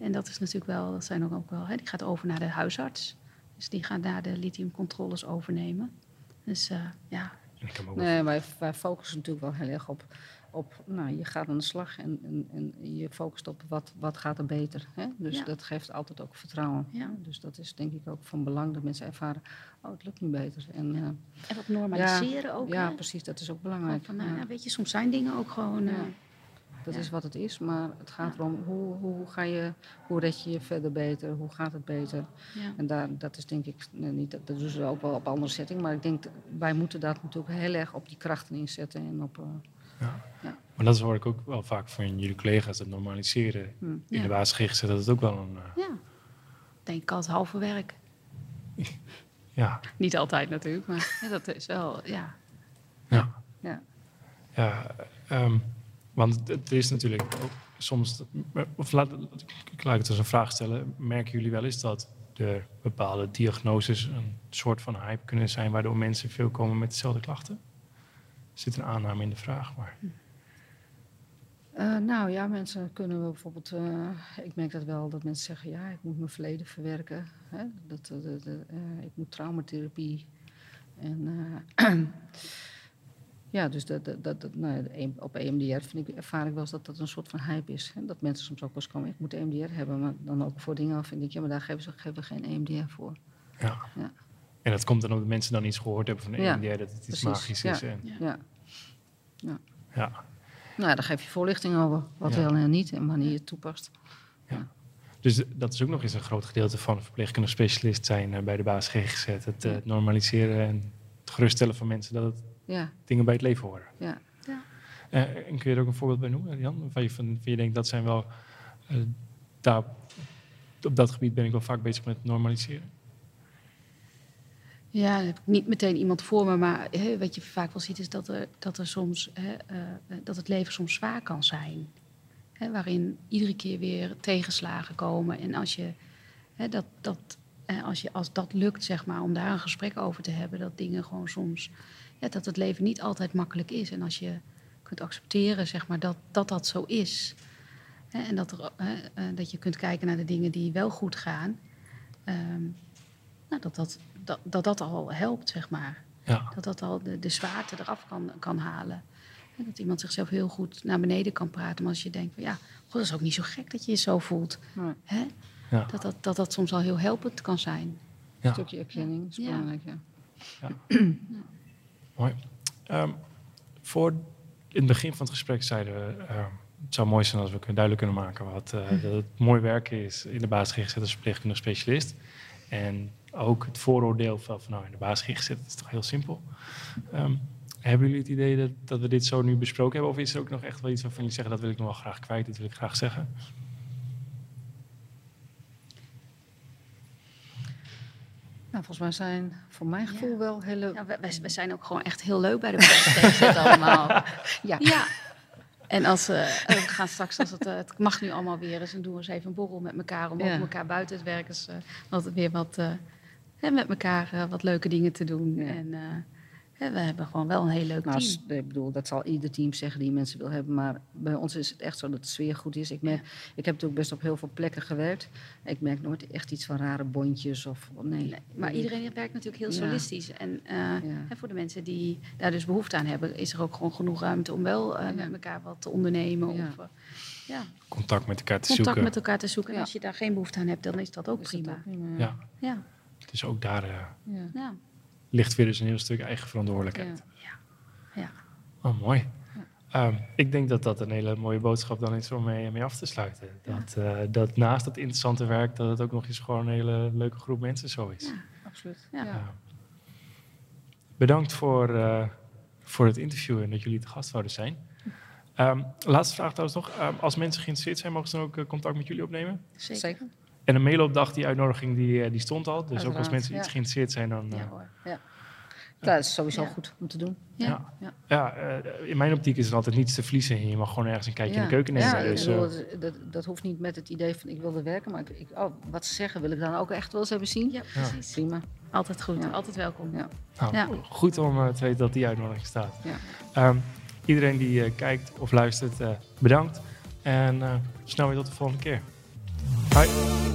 en dat is natuurlijk wel, dat zijn ook, ook wel, hè, die gaat over naar de huisarts. Dus die gaat daar de lithiumcontroles overnemen. Dus eh, ja, Nee, wij, wij focussen natuurlijk wel heel erg op, op nou, je gaat aan de slag en, en, en je focust op wat, wat gaat er beter. Hè? Dus Ja. dat geeft altijd ook vertrouwen. Ja. Dus dat is denk ik ook van belang dat mensen ervaren, oh het lukt nu beter. En, eh, en wat normaliseren ook. ja, hè. precies, dat is ook belangrijk. van, nou, Ja, ja, weet je, soms zijn dingen ook gewoon... eh. Dat ja. is wat het is, maar het gaat Ja. erom hoe, hoe, ga je, hoe red je je verder beter, hoe gaat het beter. ja. En daar, dat is denk ik, nee, niet, dat doen ze ook wel op andere setting, maar ik denk, wij moeten dat natuurlijk heel erg op die krachten inzetten en op... eh, Maar dat hoor ik ook wel vaak van jullie collega's, het normaliseren hm. in Ja. de basis GGZ, dat het ook wel een... eh, ja. Denk ik als halve werk. *laughs* ja, Niet altijd natuurlijk, maar ja, dat is wel, ja. ja. Ja. Ja, ehm, want het is natuurlijk ook soms, of laat, ik laat het als een vraag stellen, merken jullie wel eens dat er bepaalde diagnoses een soort van hype kunnen zijn waardoor mensen veel komen met dezelfde klachten? Er zit een aanname in de vraag, maar Eh, nou ja, mensen kunnen bijvoorbeeld. eh, ik merk dat wel dat mensen zeggen: ja, ik moet mijn verleden verwerken. Hè? Dat, eh, de- de- ik moet traumatherapie. En *clears throat* ja, dus dat, dat, dat, nou ja, op EMDR vind ik, ervaar ik wel eens dat dat een soort van hype is. Hè? Dat mensen soms ook wel eens komen: ik moet EMDR hebben. Maar dan ook voor dingen vind ik: ja, maar daar geven ze geven we geen EMDR voor. ja. Ja. En dat komt dan omdat mensen dan iets gehoord hebben van de Ja, EMDR, dat het iets precies, magisch is. ja. En, Ja. Ja. ja. Nou, ja, dan geef je voorlichting over wat Ja. wel en niet en wanneer je het toepast. Dus dat is ook nog eens een groot gedeelte van verpleegkundig specialist zijn eh, bij de basis GGZ. Het eh, normaliseren en het geruststellen van mensen dat het Ja, dingen bij het leven horen. ja. Eh, en kun je er ook een voorbeeld bij noemen, Jan? Waarvan je, van, van je denkt dat zijn wel. eh, daar, op dat gebied ben ik wel vaak bezig met normaliseren. Ja, heb ik niet meteen iemand voor me, maar hè, wat je vaak wel ziet is dat er, dat er soms hè, eh, eh, dat het leven soms zwaar kan zijn. Hè, waarin iedere keer weer tegenslagen komen. En als je, hè, dat, dat, eh, als je als dat lukt, zeg maar, om daar een gesprek over te hebben, dat dingen gewoon soms, ja, dat het leven niet altijd makkelijk is. En als je kunt accepteren, zeg maar, dat dat, dat zo is. Hè, en dat, er, hè, eh, dat je kunt kijken naar de dingen die wel goed gaan. ehm, nou, dat, dat, dat, dat dat al helpt, zeg maar. Ja, Dat dat al de, de zwaarte eraf kan, kan halen. En dat iemand zichzelf heel goed naar beneden kan praten. Maar als je denkt, van, ja, god, dat is ook niet zo gek dat je je zo voelt. Nee. Hè? ja, Dat, dat, dat dat soms al heel helpend kan zijn. Een ja. stukje erkenning is Ja. belangrijk, ja. Mooi. Ehm, voor in het begin van het gesprek zeiden we. ehm, het zou mooi zijn als we kunnen duidelijk kunnen maken wat eh, dat het mooi werken is in de basis GGZ als verpleegkundige specialist. En ook het vooroordeel van, van nou in de basis dat is toch heel simpel. Ehm, hebben jullie het idee dat, dat we dit zo nu besproken hebben? Of is er ook nog echt wel iets waarvan jullie zeggen dat wil ik nog wel graag kwijt, dit wil ik graag zeggen? Nou, volgens mij zijn voor mijn gevoel Ja. wel hele... Ja, wij, zijn ook gewoon echt heel leuk bij de PST *laughs* allemaal. Ja. Ja. En als, eh, we gaan straks, als het, eh, het mag nu allemaal weer eens, en doen we eens even een borrel met elkaar om Ja. ook elkaar buiten het werk eens, eh, altijd weer wat, hè, met elkaar wat leuke dingen te doen. Ja. En we hebben gewoon wel een heel leuk Nou, team. ik bedoel, dat zal ieder team zeggen die mensen wil hebben. Maar bij ons is het echt zo dat de sfeer goed is. Ik, merk, ik heb natuurlijk best op heel veel plekken gewerkt. Ik merk nooit echt iets van rare bondjes of... Nee. Nee, maar iedereen werkt natuurlijk heel Ja. solistisch. En eh, Ja. hè, voor de mensen die daar dus behoefte aan hebben, is er ook gewoon genoeg ruimte om wel eh, Ja. met elkaar wat te ondernemen. Ja. Of eh, ja, Contact met elkaar te contact zoeken. met elkaar te zoeken. En als je daar geen behoefte aan hebt, dan is dat ook Is dat prima. ook prima, Ja, Ja, dus ook daar eh, Ja. Ja, ligt weer dus een heel stuk eigen verantwoordelijkheid. ja. Oh, mooi. Ehm, ik denk dat dat een hele mooie boodschap dan is om mee, mee af te sluiten. Dat, eh, dat naast dat interessante werk, dat het ook nog eens gewoon een hele leuke groep mensen zo is. Ja. Absoluut. Ja. Ja. Bedankt voor, eh, voor het interview en dat jullie te gast zouden zijn. Ehm, laatste vraag trouwens nog. Ehm, als mensen geïnteresseerd zijn, mogen ze dan ook eh, contact met jullie opnemen? Zeker. Zeker. En een mailopdag, die uitnodiging, die, eh, die stond al. Dus ook als mensen ja. iets geïnteresseerd zijn, dan... eh, Ja hoor. Ja, dat is sowieso Ja. goed om te doen. Ja. Ja. Ja. ja, eh, in mijn optiek is er altijd niets te verliezen. En je mag gewoon ergens een kijkje in de keuken nemen. Ja, dus, bedoel, eh, dat, dat, hoeft niet met het idee van ik wil er werken. Maar ik, ik, oh, wat ze zeggen wil ik dan ook echt wel eens hebben zien. Ja, precies. Prima. Altijd goed. Ja. Altijd welkom. Ja. Nou, Ja. Goed om eh, te weten dat die uitnodiging staat. Ja. Ehm, iedereen die eh, kijkt of luistert, eh, bedankt. En eh, snel weer tot de volgende keer. Bye.